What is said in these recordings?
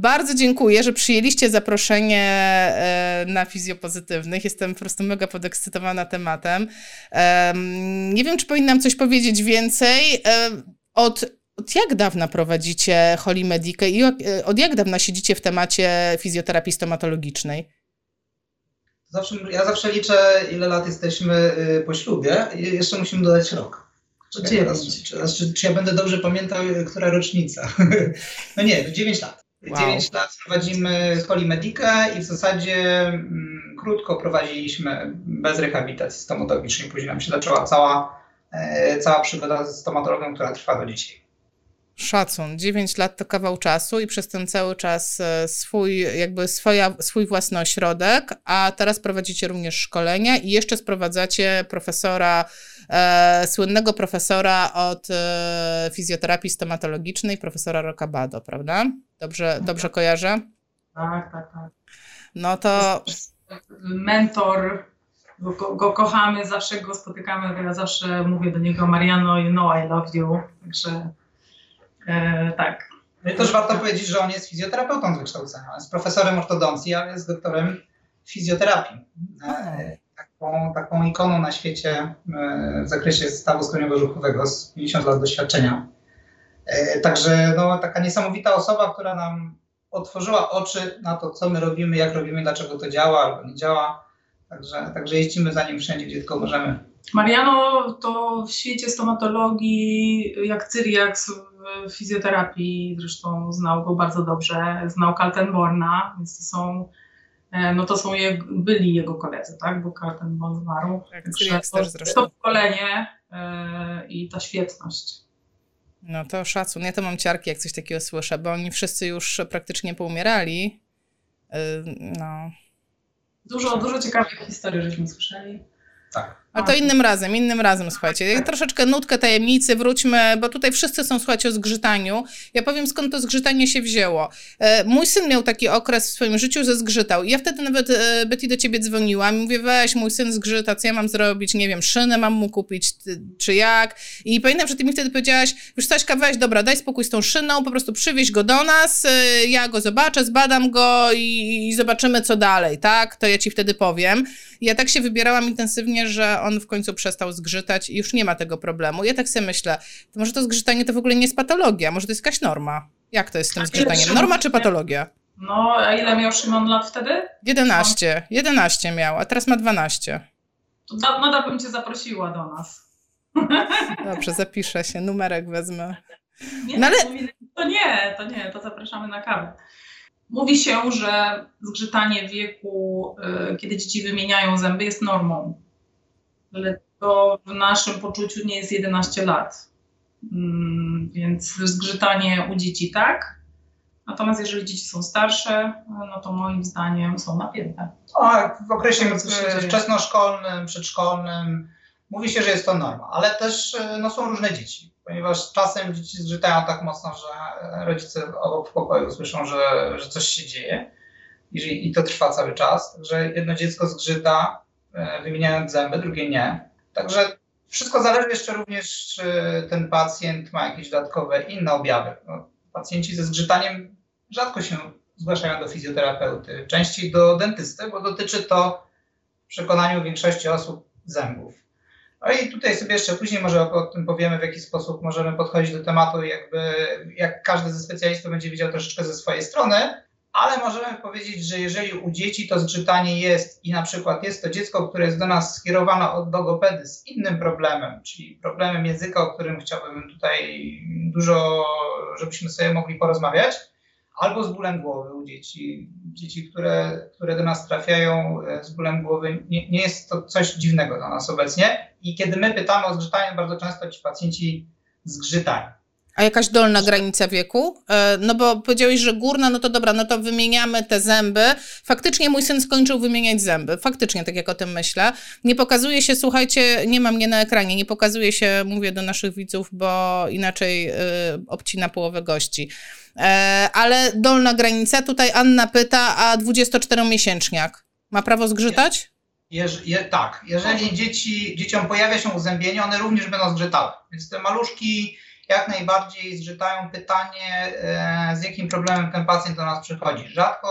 Bardzo dziękuję, że przyjęliście zaproszenie e, na fizjopozytywnych. Jestem po prostu mega podekscytowana tematem. Nie wiem, czy powinnam coś powiedzieć więcej. Od, od jak dawna prowadzicie Holimedikę i od jak dawna siedzicie w temacie fizjoterapii stomatologicznej? Zawsze, ja zawsze liczę, ile lat jesteśmy y, po ślubie i jeszcze musimy dodać rok. Czy. Czy, czy, czy, ja będę dobrze pamiętał, która rocznica? no nie, 9 lat. Wow. 9 lat prowadzimy Holimedikę i w zasadzie mm, krótko prowadziliśmy bez rehabilitacji stomatologicznej. Później nam się zaczęła cała, e, cała przygoda z stomatologiem, która trwa do dzisiaj. Szacun. 9 lat to kawał czasu i przez ten cały czas e, swój, jakby swoja, swój własny ośrodek, a teraz prowadzicie również szkolenia i jeszcze sprowadzacie profesora, e, słynnego profesora od e, fizjoterapii stomatologicznej, profesora Rokabado, prawda? Dobrze, tak, dobrze kojarzę? Tak, tak, tak. No to... Mentor, go, go kochamy, zawsze go spotykamy, ja zawsze mówię do niego Mariano, you know I love you, także E, tak. No i też warto powiedzieć, że on jest fizjoterapeutą z wykształcenia. jest profesorem ortodoncji, ale jest doktorem fizjoterapii. E, taką, taką ikoną na świecie e, w zakresie stawu skroniowo-żuchowego z 50 lat doświadczenia. Także no, taka niesamowita osoba, która nam otworzyła oczy na to, co my robimy, jak robimy, dlaczego to działa albo nie działa. Także, także jeździmy za nim wszędzie, gdzie tylko możemy. Mariano to w świecie stomatologii, jak Cyriax w fizjoterapii, zresztą znał go bardzo dobrze, znał Kaltenborna, więc to są, e, no to są je, byli jego koledzy, tak, bo Kaltenborn zmarł. Tak, też zresztą. To pokolenie e, i ta świetność. No to szacun. Ja to mam ciarki, jak coś takiego słyszę, bo oni wszyscy już praktycznie poumierali. E, no. Dużo, dużo ciekawych historii żeśmy słyszeli. Tak. A to innym razem, innym razem, słuchajcie. Troszeczkę nutkę tajemnicy, wróćmy, bo tutaj wszyscy są, słuchajcie, o zgrzytaniu. Ja powiem, skąd to zgrzytanie się wzięło. E, mój syn miał taki okres w swoim życiu, że zgrzytał. I ja wtedy nawet, e, Betty, do ciebie dzwoniłam i mówię, weź, mój syn zgrzyta, co ja mam zrobić? Nie wiem, szynę mam mu kupić, czy jak? I pamiętam, że ty mi wtedy powiedziałaś, już Staśka, weź, dobra, daj spokój z tą szyną, po prostu przywieź go do nas, e, ja go zobaczę, zbadam go i, i zobaczymy, co dalej, tak? To ja ci wtedy powiem. I ja tak się wybierałam intensywnie, że on w końcu przestał zgrzytać i już nie ma tego problemu. Ja tak sobie myślę, to może to zgrzytanie to w ogóle nie jest patologia, może to jest jakaś norma. Jak to jest z tym zgrzytaniem? Norma czy patologia? No, a ile miał Szymon lat wtedy? 11. 11 miał, a teraz ma 12. To nadal bym cię zaprosiła do nas. Dobrze, zapiszę się, numerek wezmę. Nie, no ale... To nie, to nie, to zapraszamy na kawę. Mówi się, że zgrzytanie wieku, y, kiedy dzieci wymieniają zęby, jest normą. Ale to w naszym poczuciu nie jest 11 lat. Mm, więc zgrzytanie u dzieci tak. Natomiast jeżeli dzieci są starsze, no to moim zdaniem są napięte. Tak, w okresie wczesnoszkolnym, przedszkolnym mówi się, że jest to norma, ale też no, są różne dzieci, ponieważ czasem dzieci zgrzytają tak mocno, że rodzice obok w pokoju słyszą, że, że coś się dzieje i, i to trwa cały czas. Także jedno dziecko zgrzyta, e, wymieniając zęby, drugie nie. Także wszystko zależy jeszcze również, czy ten pacjent ma jakieś dodatkowe inne objawy. No, pacjenci ze zgrzytaniem rzadko się zgłaszają do fizjoterapeuty, częściej do dentysty, bo dotyczy to w przekonaniu większości osób zębów. No i tutaj sobie jeszcze później może o, o, tym powiemy, w jaki sposób możemy podchodzić do tematu, jakby jak każdy ze specjalistów będzie widział troszeczkę ze swojej strony, ale możemy powiedzieć, że jeżeli u dzieci to zgrzytanie jest i na przykład jest to dziecko, które jest do nas skierowane od logopedy z innym problemem, czyli problemem języka, o którym chciałbym tutaj dużo, żebyśmy sobie mogli porozmawiać, albo z bólem głowy u dzieci. Dzieci, które, które do nas trafiają e, z bólem głowy, nie, nie jest to coś dziwnego dla nas obecnie. I kiedy my pytamy o zgrzytanie, bardzo często ci pacjenci zgrzytają. A jakaś dolna granica wieku? E, no bo powiedziałeś, że górna, no to dobra, no to wymieniamy te zęby. Faktycznie mój syn skończył wymieniać zęby. Faktycznie, tak jak o tym myślę. Nie pokazuje się, słuchajcie, nie ma mnie na ekranie, nie pokazuje się, mówię do naszych widzów, bo inaczej y, obcina połowę gości. E, ale dolna granica, tutaj Anna pyta, a 24-miesięczniak ma prawo zgrzytać? Jeż, je, tak, jeżeli dzieci, dzieciom pojawia się uzębienie, one również będą zgrzytały. Więc te maluszki jak najbardziej zgrzytają pytanie, e, z jakim problemem ten pacjent do nas przychodzi. Rzadko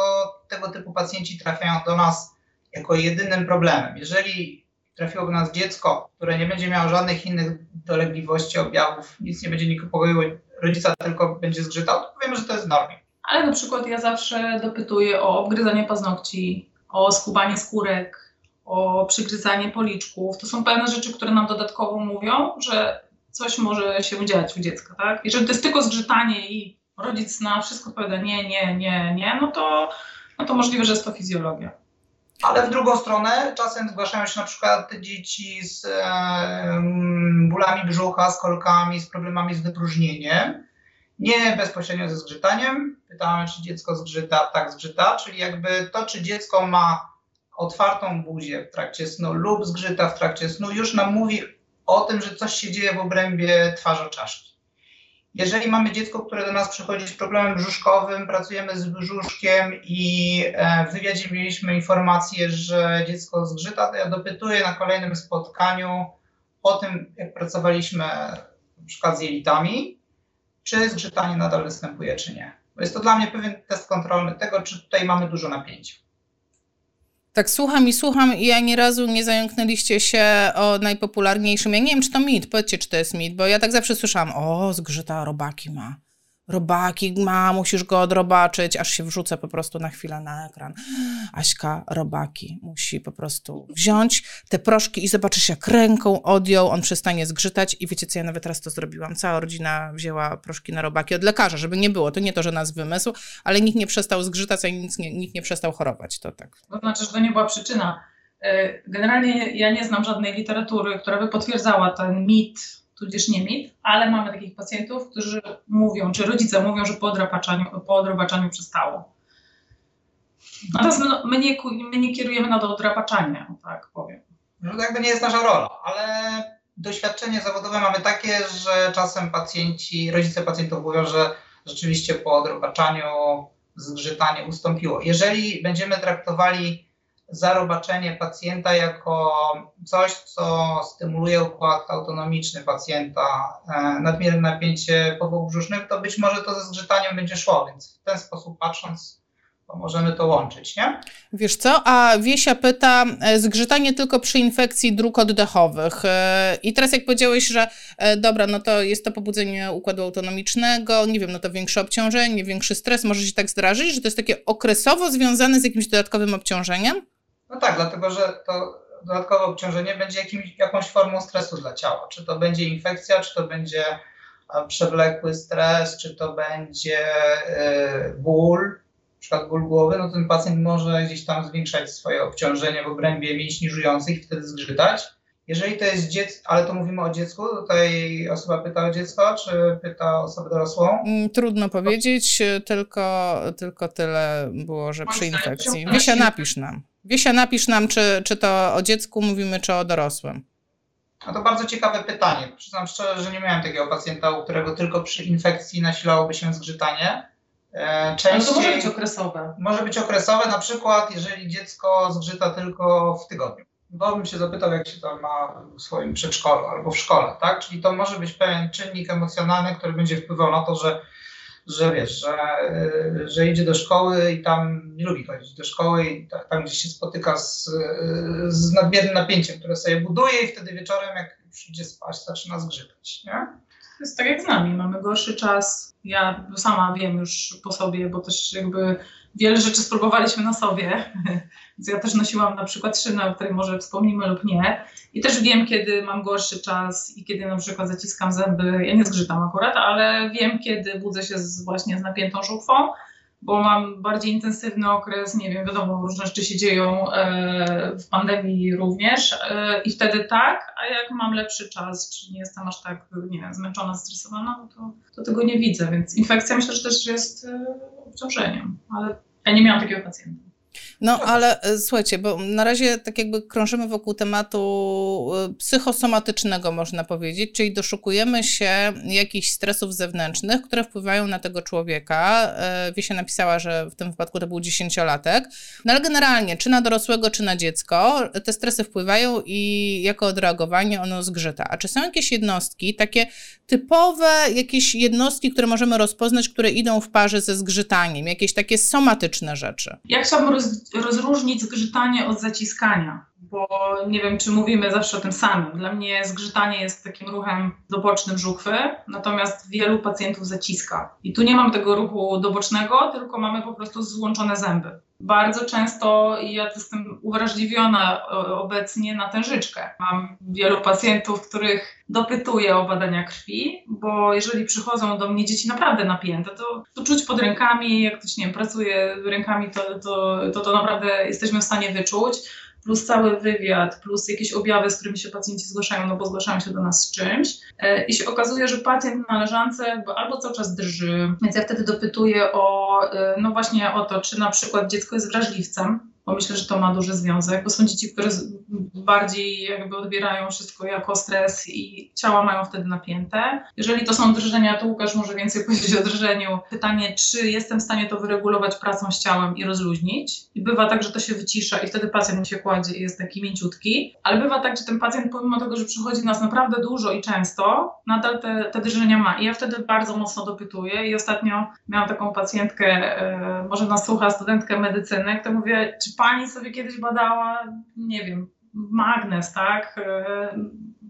tego typu pacjenci trafiają do nas jako jedynym problemem. Jeżeli trafiło do nas dziecko, które nie będzie miało żadnych innych dolegliwości, objawów, nic nie będzie niepokoiło rodzica, tylko będzie zgrzytał, to powiemy, że to jest normie. Ale na przykład ja zawsze dopytuję o obgryzanie paznokci, o skubanie skórek, o przygryzanie policzków. To są pewne rzeczy, które nam dodatkowo mówią, że coś może się dziać u dziecka, tak? Jeżeli to jest tylko zgrzytanie i rodzic na wszystko powiada nie, nie, nie, nie, no to, no to możliwe, że jest to fizjologia. Ale w drugą stronę czasem zgłaszają się na przykład dzieci z e, bólami brzucha, z kolkami, z problemami z wypróżnieniem. Nie bezpośrednio ze zgrzytaniem. Pytałem, czy dziecko zgrzyta, tak zgrzyta, czyli jakby to, czy dziecko ma otwartą buzię w trakcie snu lub zgrzyta w trakcie snu, już nam mówi o tym, że coś się dzieje w obrębie twarzoczaszki. Jeżeli mamy dziecko, które do nas przychodzi z problemem brzuszkowym, pracujemy z brzuszkiem i e, w wywiadzie mieliśmy informację, że dziecko zgrzyta, to ja dopytuję na kolejnym spotkaniu o tym, jak pracowaliśmy na przykład z jelitami, czy zgrzytanie nadal występuje, czy nie. Bo jest to dla mnie pewien test kontrolny tego, czy tutaj mamy dużo napięcia. Tak słucham i słucham i ani razu nie zająknęliście się o najpopularniejszym. Ja nie wiem, czy to mit, powiedzcie, czy to jest mit, bo ja tak zawsze słyszałam, o, zgrzyta robaki ma robaki ma, musisz go odrobaczyć, aż się wrzucę po prostu na chwilę na ekran. Aśka robaki musi po prostu wziąć te proszki i zobaczysz, jak ręką odjął, on przestanie zgrzytać i wiecie co, ja nawet teraz to zrobiłam. Cała rodzina wzięła proszki na robaki od lekarza, żeby nie było. To nie to, że nas wymysł, ale nikt nie przestał zgrzytać, a nikt nie, nikt nie przestał chorować. To tak. To znaczy, że to nie była przyczyna. E, generalnie ja nie znam żadnej literatury, która by potwierdzała ten mit tudzież nie mit, ale mamy takich pacjentów, którzy mówią, czy rodzice mówią, że po odrobaczaniu, po odrobaczaniu przestało. Natomiast my, my, nie, my nie kierujemy na to odrapaczanie, tak powiem. No to jakby nie jest nasza rola, ale doświadczenie zawodowe mamy takie, że czasem pacjenci, rodzice pacjentów mówią, że rzeczywiście po odrobaczaniu zgrzytanie ustąpiło. Jeżeli będziemy traktowali zarobaczenie pacjenta jako coś, co stymuluje układ autonomiczny pacjenta, e, nadmierne napięcie powłok brzusznych, to być może to ze zgrzytaniem będzie szło, więc w ten sposób patrząc, to możemy to łączyć, nie? Wiesz co, a Wiesia pyta, e, zgrzytanie tylko przy infekcji dróg oddechowych. E, I teraz jak powiedziałeś, że dobra, no to jest to pobudzenie układu autonomicznego, nie wiem, no to większe obciążenie, większy stres, może się tak zdarzyć, że to jest takie okresowo związane z jakimś dodatkowym obciążeniem? No tak, dlatego że to dodatkowe obciążenie będzie jakimś, jakąś formą stresu dla ciała. Czy to będzie infekcja, czy to będzie przewlekły stres, czy to będzie y, ból, na przykład ból głowy, no ten pacjent może gdzieś tam zwiększać swoje obciążenie w obrębie mięśni żujących i wtedy zgrzytać. Jeżeli to jest dziecko, ale to mówimy o dziecku, tutaj osoba pyta o dziecko, czy pyta o osobę dorosłą? Mm, trudno powiedzieć, tylko, tylko tyle było, że przy infekcji. Wiesia, napisz nam. Wiesia, napisz nam, czy, czy to o dziecku mówimy, czy o dorosłym. No to bardzo ciekawe pytanie. Przyznam szczerze, że nie miałem takiego pacjenta, u którego tylko przy infekcji nasilałoby się zgrzytanie. Częściej, Ale to może być okresowe. Może być okresowe, na przykład jeżeli dziecko zgrzyta tylko w tygodniu. Bo bym się zapytał, jak się to ma w swoim przedszkolu albo w szkole, tak? Czyli to może być pewien czynnik emocjonalny, który będzie wpływał na to, że że wiesz, że, że idzie do szkoły i tam nie lubi chodzić do szkoły i tam gdzieś się spotyka z, z nadmiernym napięciem, które sobie buduje i wtedy wieczorem jak przyjdzie spać, zaczyna zgrzytać, nie? To jest tak jak z nami, mamy gorszy czas. Ja sama wiem już po sobie, bo też jakby wiele rzeczy spróbowaliśmy na sobie. Więc ja też nosiłam na przykład szynę, o której może wspomnimy lub nie. I też wiem, kiedy mam gorszy czas i kiedy na przykład zaciskam zęby. Ja nie zgrzytam akurat, ale wiem, kiedy budzę się z, właśnie z napiętą żuchwą, bo mam bardziej intensywny okres, nie wiem, wiadomo, różne rzeczy się dzieją e, w pandemii również e, i wtedy tak, a jak mam lepszy czas, czy nie jestem aż tak, nie wiem, zmęczona, stresowana, no to, to tego nie widzę, więc infekcja myślę, że też jest e, obciążeniem, ale ja nie miałam takiego pacjenta. No ale e, słuchajcie, bo na razie tak jakby krążymy wokół tematu e, psychosomatycznego, można powiedzieć, czyli doszukujemy się jakichś stresów zewnętrznych, które wpływają na tego człowieka. E, Wiesia napisała, że w tym wypadku to był dziesięciolatek. No ale generalnie, czy na dorosłego, czy na dziecko, te stresy wpływają i jako odreagowanie ono zgrzyta. A czy są jakieś jednostki, takie typowe jakieś jednostki, które możemy rozpoznać, które idą w parze ze zgrzytaniem, jakieś takie somatyczne rzeczy? Ja chciałabym roz, rozróżnić zgrzytanie od zaciskania, bo nie wiem, czy mówimy zawsze o tym samym. Dla mnie zgrzytanie jest takim ruchem dobocznym żuchwy, natomiast wielu pacjentów zaciska. I tu nie mam tego ruchu dobocznego, tylko mamy po prostu złączone zęby. Bardzo często ja jestem uwrażliwiona obecnie na tężyczkę. Mam wielu pacjentów, których dopytuję o badania krwi, bo jeżeli przychodzą do mnie dzieci naprawdę napięte, to, to czuć pod rękami, jak ktoś nie wiem, pracuje rękami, to to, to to naprawdę jesteśmy w stanie wyczuć plus cały wywiad, plus jakieś objawy, z którymi się pacjenci zgłaszają, no bo zgłaszają się do nas z czymś. E, I się okazuje, że pacjent na albo cały czas drży, więc ja wtedy dopytuję o, e, no właśnie o to, czy na przykład dziecko jest wrażliwcem, bo myślę, że to ma duży związek, bo są dzieci, które bardziej jakby odbierają wszystko jako stres i ciała mają wtedy napięte. Jeżeli to są drżenia, to Łukasz może więcej powiedzieć o drżeniu. Pytanie, czy jestem w stanie to wyregulować pracą z ciałem i rozluźnić? I bywa tak, że to się wycisza i wtedy pacjent się kładzie i jest taki mięciutki, ale bywa tak, że ten pacjent pomimo tego, że przychodzi nas naprawdę dużo i często, nadal te, te drżenia ma. I ja wtedy bardzo mocno dopytuję i ostatnio miałam taką pacjentkę, e, może nas słucha studentkę medycyny, która mówię, czy pani sobie kiedyś badała, nie wiem, magnes, tak? E,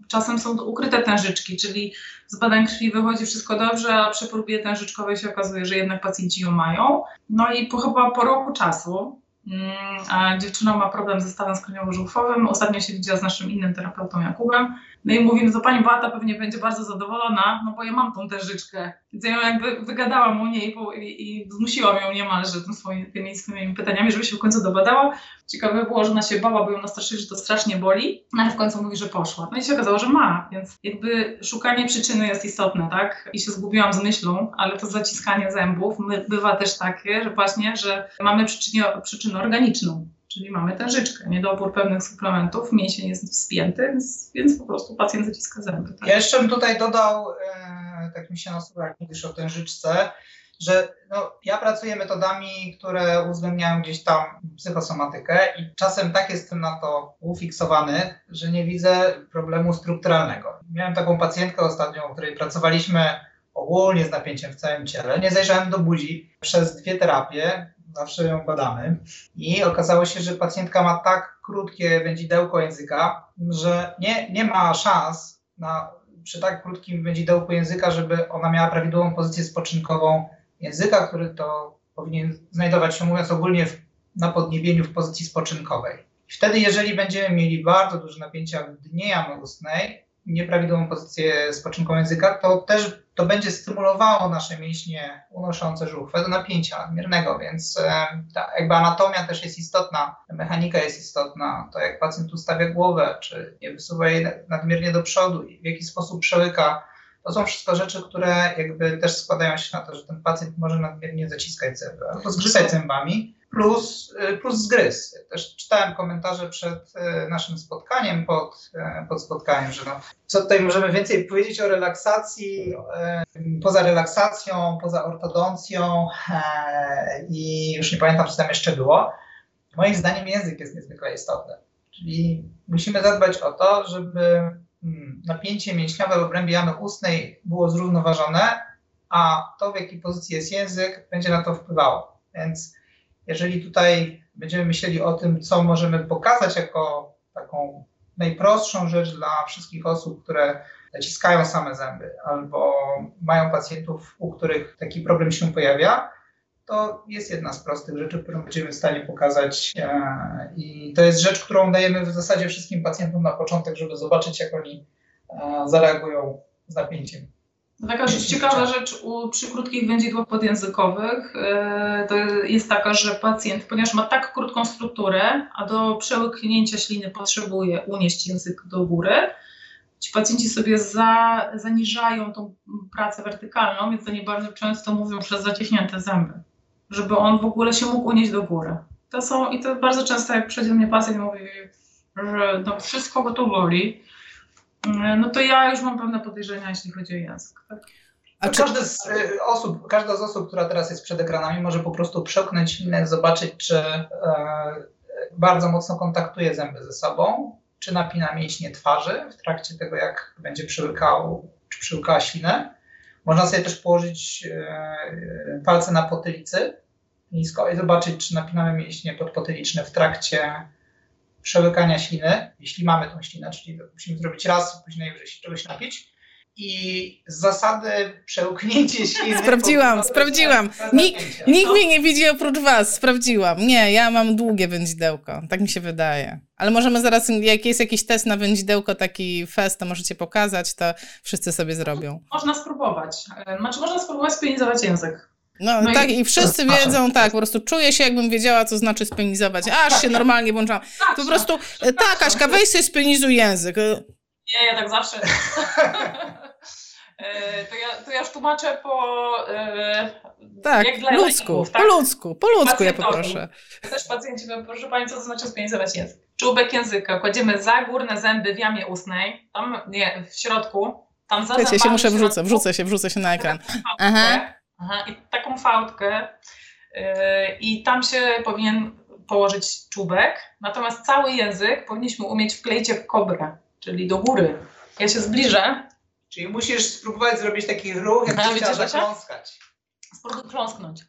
czasem są ukryte tężyczki, czyli z badań krwi wychodzi wszystko dobrze, a przy próbie tężyczkowej się okazuje, że jednak pacjenci ją mają. No i po, chyba po roku czasu mm, dziewczyna ma problem ze stawem skroniowo-żuchwowym. Ostatnio się widziała z naszym innym terapeutą Jakubem. No i mówimy, to pani Beata pewnie będzie bardzo zadowolona, no bo ja mam tą tężyczkę. Więc ja ją jakby wygadałam u niej i, i zmusiłam ją niemalże tym swoim, tymi swoimi pytaniami, żeby się w końcu dobadała. Ciekawe było, że ona się bała, bo ją nastraszyli, że to strasznie boli, no ale w końcu mówi, że poszła. No i się okazało, że ma, więc jakby szukanie przyczyny jest istotne, tak? I się zgubiłam z myślą, ale to zaciskanie zębów bywa też takie, że właśnie, że mamy przyczynę, przyczynę organiczną czyli mamy tężyczkę, niedobór pewnych suplementów, mięsień jest wspięty, więc, więc po prostu pacjent zaciska zęby. Tak? Ja jeszcze bym tutaj dodał, e, tak mi się nasuwa, jak mówisz o tężyczce, że no, ja pracuję metodami, które uwzględniają gdzieś tam psychosomatykę i czasem tak jestem na to ufiksowany, że nie widzę problemu strukturalnego. Miałem taką pacjentkę ostatnio, o której pracowaliśmy ogólnie z napięciem w całym ciele. Nie zajrzałem do buzi przez dwie terapie zawsze ją badamy. I okazało się, że pacjentka ma tak krótkie wędzidełko języka, że nie, nie ma szans na, przy tak krótkim wędzidełku języka, żeby ona miała prawidłową pozycję spoczynkową języka, który to powinien znajdować się, mówiąc ogólnie, w, na podniebieniu w pozycji spoczynkowej. Wtedy, jeżeli będziemy mieli bardzo duże napięcia w dnie jamy ustnej, nieprawidłową pozycję spoczynku języka, to też to będzie stymulowało nasze mięśnie unoszące żuchwę do napięcia nadmiernego, więc e, ta jakby anatomia też jest istotna, mechanika jest istotna, to jak pacjent ustawia głowę, czy nie wysuwa jej nadmiernie do przodu i w jaki sposób przełyka, to są wszystko rzeczy, które jakby też składają się na to, że ten pacjent może nadmiernie zaciskać zęby albo zgrzytać zębami plus, y, plus zgryz. Też czytałem komentarze przed y, naszym spotkaniem, pod, y, pod spotkaniem, że no, co tutaj możemy więcej powiedzieć o relaksacji, poza relaksacją, poza ortodoncją i już nie pamiętam, co tam jeszcze było. Moim zdaniem język jest niezwykle istotny. Czyli musimy zadbać o to, żeby hmm, napięcie mięśniowe w obrębie jamy ustnej było zrównoważone, a to, w jakiej pozycji jest język, będzie na to wpływało. Więc jeżeli tutaj będziemy myśleli o tym, co możemy pokazać jako taką najprostszą rzecz dla wszystkich osób, które zaciskają same zęby albo mają pacjentów, u których taki problem się pojawia, to jest jedna z prostych rzeczy, którą będziemy w stanie pokazać. E, I to jest rzecz, którą dajemy w zasadzie wszystkim pacjentom na początek, żeby zobaczyć, jak oni e, zareagują z napięciem. Taka rzecz, ciekawa rzecz u, przy krótkich wędzidłach podjęzykowych yy, to jest taka, że pacjent, ponieważ ma tak krótką strukturę, a do przełyknięcia śliny potrzebuje unieść język do góry, ci pacjenci sobie za, zaniżają tą pracę wertykalną, więc to nie bardzo często mówią przez zacieśnięte zęby, żeby on w ogóle się mógł unieść do góry. to są, i to bardzo często jak przychodzi do mnie pacjent mówi, że no wszystko go to boli, no to ja już mam pewne podejrzenia, jeśli chodzi o język. Tak? A czy... każdy z y, osób, każda z osób, która teraz jest przed ekranami, może po prostu przełknąć ślinę, zobaczyć, czy e, bardzo mocno kontaktuje zęby ze sobą, czy napina mięśnie twarzy w trakcie tego, jak będzie przełykał, czy przełykała ślinę. Można sobie też położyć e, palce na potylicy nisko i zobaczyć, czy napinamy mięśnie podpotyliczne w trakcie przełykania śliny, jeśli mamy tą ślinę, czyli musimy zrobić raz, później najwyżej się czegoś napić. I z zasady przełknięcie śliny... Sprawdziłam, sprawdziłam. Nikt, nikt mnie nie widzi oprócz was, sprawdziłam. Nie, ja mam długie wędzidełko, tak mi się wydaje. Ale możemy zaraz, jak jest jakiś test na wędzidełko, taki fest, to możecie pokazać, to wszyscy sobie zrobią. Można spróbować. Znaczy można spróbować spienizować język. No, no tak, i, i wszyscy wiedzą, tak, po prostu czuję się, jakbym wiedziała, co znaczy spienizować. Aż się normalnie włączam. Po prostu, tak, Aśka, weź sobie spienizuj język. Nie, ja tak zawsze. E, to ja, to ja już tłumaczę po. E, tak, jak ludzku, tak? po ludzku, po ludzku ja poproszę. Też pacjenci, proszę Pani, co to znaczy spienizować język? Czubek języka kładziemy za górne zęby w jamie ustnej, tam nie, w środku, tam za Wiecie, się muszę wrzucę, wrzucę się, wrzucę się na ekran. Aha. Aha, I taką fałdkę yy, i tam się powinien położyć czubek, natomiast cały język powinniśmy umieć wkleić jak kobrę, czyli do góry. Ja się zbliżę. Czyli musisz spróbować zrobić taki ruch, jak A, wiecie, zakląskać. Spróbuj kląsknąć.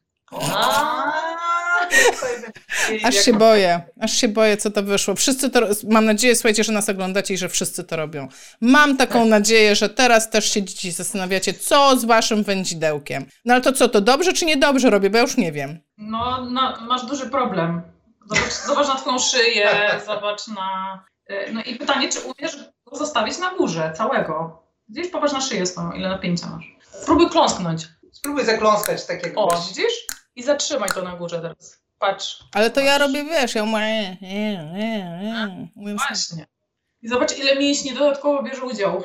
Aż się boję, aż się boję, co to wyszło. Wszyscy to, mam nadzieję, słuchajcie, że nas oglądacie i że wszyscy to robią. Mam taką tak. nadzieję, że teraz też się dzieci zastanawiacie, co z waszym wędzidełkiem. No ale to co, to dobrze czy niedobrze robię, bo ja już nie wiem. No, no masz duży problem. Zobacz, zobacz na twoją szyję, zobacz na... Y, no i pytanie, czy umiesz go zostawić na górze całego? Gdzieś popatrz na szyję swoją, ile napięcia masz. Spróbuj kląsknąć. Spróbuj zakląskać tak jak O, widzisz? I zatrzymaj to na górze teraz. Patrz. Ale to patrz. ja robię, wiesz, ja mówię... Właśnie. I zobacz, ile mięśni dodatkowo bierze udział.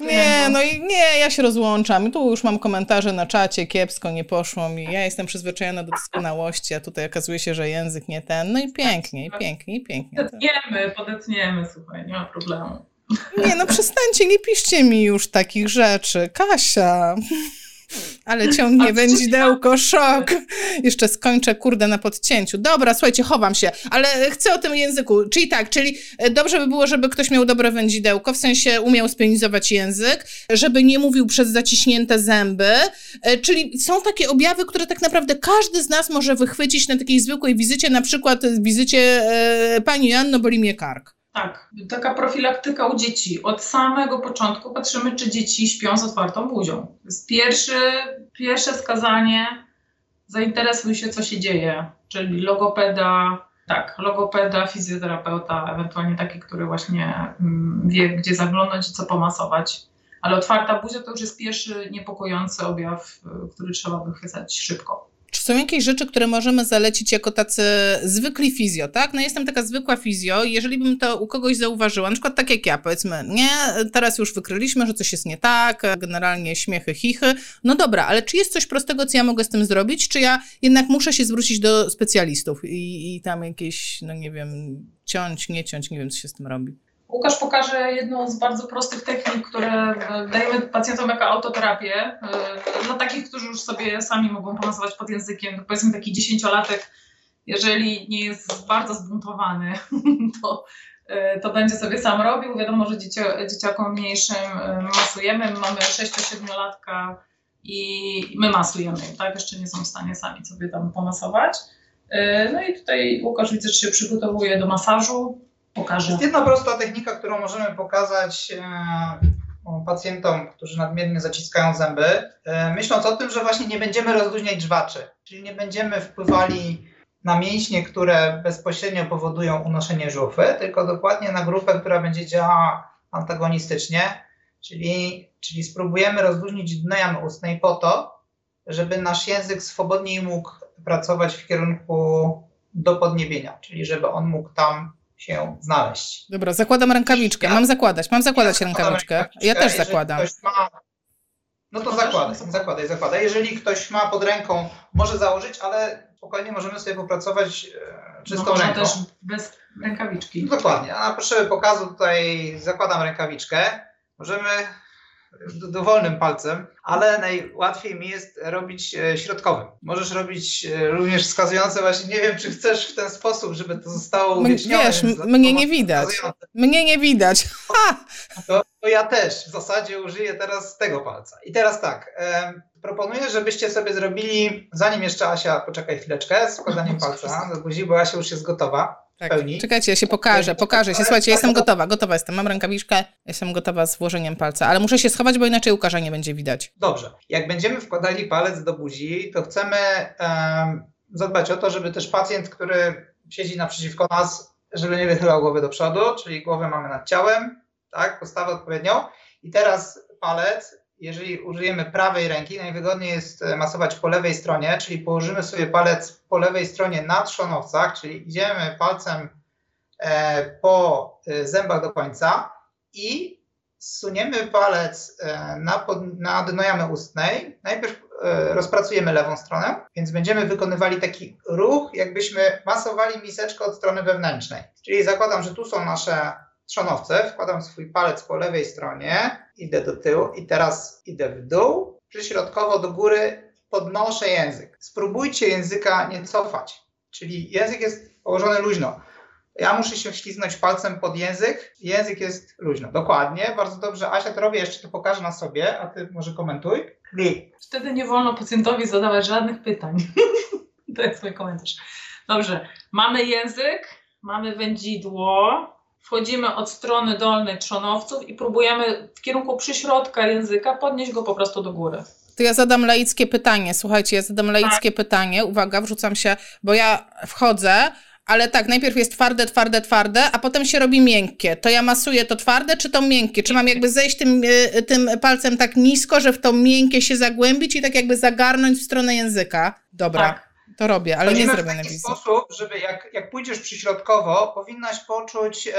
Nie, no i nie, ja się rozłączam. I tu już mam komentarze na czacie, kiepsko, nie poszło mi. Ja jestem przyzwyczajona do doskonałości, a tutaj okazuje się, że język nie ten. No i pięknie, i pięknie, i pięknie. Podetniemy, podetniemy, słuchaj, nie ma problemu. Nie, no przestańcie, nie piszcie mi już takich rzeczy. Kasia. Ale ciągnie wędzidełko, szok. Jeszcze skończę, kurde, na podcięciu. Dobra, słuchajcie, chowam się, ale chcę o tym języku. Czyli tak, czyli e, dobrze by było, żeby ktoś miał dobre wędzidełko, w sensie umiał spienizować język, żeby nie mówił przez zaciśnięte zęby. E, czyli są takie objawy, które tak naprawdę każdy z nas może wychwycić na takiej zwykłej wizycie, na przykład wizycie e, pani Janno, boli mnie kark. Tak, taka profilaktyka u dzieci. Od samego początku patrzymy, czy dzieci śpią z otwartą buzią. To jest pierwszy, pierwsze wskazanie, zainteresuj się, co się dzieje, czyli logopeda, tak, logopeda, fizjoterapeuta, ewentualnie taki, który właśnie mm, wie, gdzie zaglądać i co pomasować. Ale otwarta buzia to już jest pierwszy niepokojący objaw, y, który trzeba wychwycać szybko. Są jakieś rzeczy, które możemy zalecić jako tacy zwykli fizjo, tak? No jestem taka zwykła fizjo i jeżeli bym to u kogoś zauważyła, na przykład tak jak ja, powiedzmy, nie, teraz już wykryliśmy, że coś jest nie tak, generalnie śmiechy, chichy, no dobra, ale czy jest coś prostego, co ja mogę z tym zrobić, czy ja jednak muszę się zwrócić do specjalistów i, i tam jakieś, no nie wiem, ciąć, nie ciąć, nie wiem, co się z tym robi? Łukasz pokaże jedną z bardzo prostych technik, które dajemy pacjentom jako autoterapię. E, dla takich, którzy już sobie sami mogą pomasować pod językiem, powiedzmy taki dziesięciolatek, jeżeli nie jest bardzo zbuntowany, to, e, to będzie sobie sam robił. Wiadomo, że dzieci, dzieciakom mniejszym e, masujemy. My mamy 6-7-latka i my masujemy, tak? Jeszcze nie są w stanie sami sobie tam pomasować. No i tutaj Łukasz widzę, że się przygotowuje do masażu pokażę. Jest jedna prosta technika, którą możemy pokazać e, pacjentom, którzy nadmiernie zaciskają zęby, e, myśląc o tym, że właśnie nie będziemy rozluźniać żwaczy, czyli nie będziemy wpływali na mięśnie, które bezpośrednio powodują unoszenie żuchwy, tylko dokładnie na grupę, która będzie działała antagonistycznie, czyli, czyli spróbujemy rozluźnić dno jamy ustnej po to, żeby nasz język swobodniej mógł pracować w kierunku do podniebienia, czyli żeby on mógł tam się znaleźć. Dobra, zakładam rękawiczkę. Mam zakładać, mam zakładać ja rękawiczkę. rękawiczkę. Ja też zakładam. Ma... No to zakładaj, zakładaj, zakładaj. Jeżeli ktoś ma pod ręką, może założyć, ale spokojnie możemy sobie popracować czystą no, ręką. też bez rękawiczki. No, dokładnie, a na potrzeby pokazu tutaj zakładam rękawiczkę. Możemy dowolnym palcem, ale najłatwiej mi jest robić e, środkowym. Możesz robić e, również wskazujące, właśnie nie wiem, czy chcesz w ten sposób, żeby to zostało uwiecznione. Wiesz, mnie nie widać. Mnie nie widać. To, to, ja też w zasadzie użyję teraz tego palca. I teraz tak, e, proponuję, żebyście sobie zrobili, zanim jeszcze Asia, poczekaj chwileczkę, z wkładaniem palca do buzi, bo Asia już jest gotowa. Tak. Pełni. Czekajcie, ja się pokażę, pokażę się. Słuchajcie, jestem gotowa, gotowa jestem. Mam rękawiczkę, jestem gotowa z włożeniem palca, ale muszę się schować, bo inaczej Łukasza nie będzie widać. Dobrze. Jak będziemy wkładali palec do buzi, to chcemy um, zadbać o to, żeby też pacjent, który siedzi naprzeciwko nas, żeby nie wychylał głowy do przodu, czyli głowę mamy nad ciałem, tak, postawę odpowiednią. I teraz palec jeżeli użyjemy prawej ręki, najwygodniej jest e, masować po lewej stronie, czyli położymy sobie palec po lewej stronie na trzonowcach, czyli idziemy palcem e, po e, zębach do końca i zsuniemy palec na, pod, na dno jamy ustnej. Najpierw rozpracujemy lewą stronę, więc będziemy wykonywali taki ruch, jakbyśmy masowali miseczkę od strony wewnętrznej. Czyli zakładam, że tu są nasze trzonowce, wkładam swój palec po lewej stronie, idę do tyłu i teraz idę w dół, przyśrodkowo do góry podnoszę język. Spróbujcie języka nie cofać, czyli język jest położony luźno. Ja muszę się wśliznąć palcem pod język, język jest luźno. Dokładnie, bardzo dobrze. Asia to robię, jeszcze to pokażę na sobie, a ty może komentuj. Klik. Wtedy nie wolno pacjentowi zadawać żadnych pytań. to jest mój komentarz. Dobrze, mamy język, mamy wędzidło, wchodzimy od strony dolnej trzonowców i próbujemy w kierunku przyśrodka języka podnieść go po prostu do góry. To ja zadam laickie pytanie. Słuchajcie, ja zadam laickie tak. pytanie. Uwaga, wrzucam się, bo ja wchodzę, ale tak, najpierw jest twarde, twarde, twarde, a potem się robi miękkie. To ja masuję to twarde, czy to miękkie? Czy mam jakby zejść tym, y, tym palcem tak nisko, że w to miękkie się zagłębić i tak jakby zagarnąć w stronę języka? Dobra. Tak. To robię, ale nie zrobię w taki sposób, żeby jak, jak pójdziesz przyśrodkowo, powinnaś poczuć e,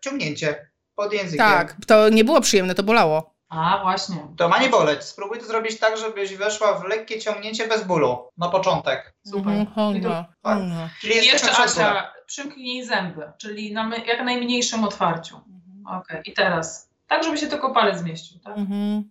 ciągnięcie pod językiem. Tak, to nie było przyjemne, to bolało. A, właśnie. To ma nie boleć. Spróbuj to zrobić tak, żebyś weszła w lekkie ciągnięcie bez bólu na początek. Super. Mm -hmm, tak. Czyli jeszcze Asia, przymknij zęby, czyli na jak najmniejszym otwarciu. Mm Okay. I teraz, tak żeby się tylko palec zmieścił, tak? Mm -hmm.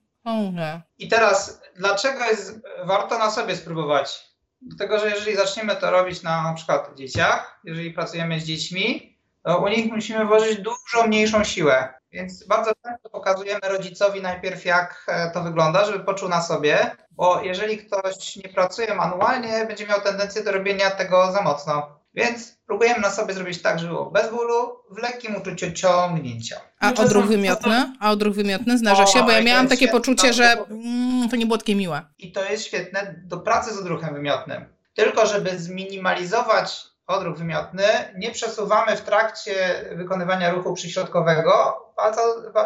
I teraz, dlaczego jest warto na sobie spróbować? Dlatego, że jeżeli zaczniemy to robić na, na przykład dzieciach, jeżeli pracujemy z dziećmi, to u nich musimy włożyć dużo mniejszą siłę. Więc bardzo często pokazujemy rodzicowi najpierw, jak e, to wygląda, żeby poczuł na sobie, bo jeżeli ktoś nie pracuje manualnie, będzie miał tendencję do robienia tego za mocno. Więc próbujemy na sobie zrobić tak, żeby było bez bólu, w lekkim uczuciu ciągnięcia. A odruch wymiotny? A odruch wymiotny zdarza się? Bo ja miałam takie poczucie, że mm, to nie było takie miłe. I to jest świetne do pracy z odruchem wymiotnym. Tylko żeby zminimalizować odruch wymiotny, nie przesuwamy w trakcie wykonywania ruchu przyśrodkowego palca,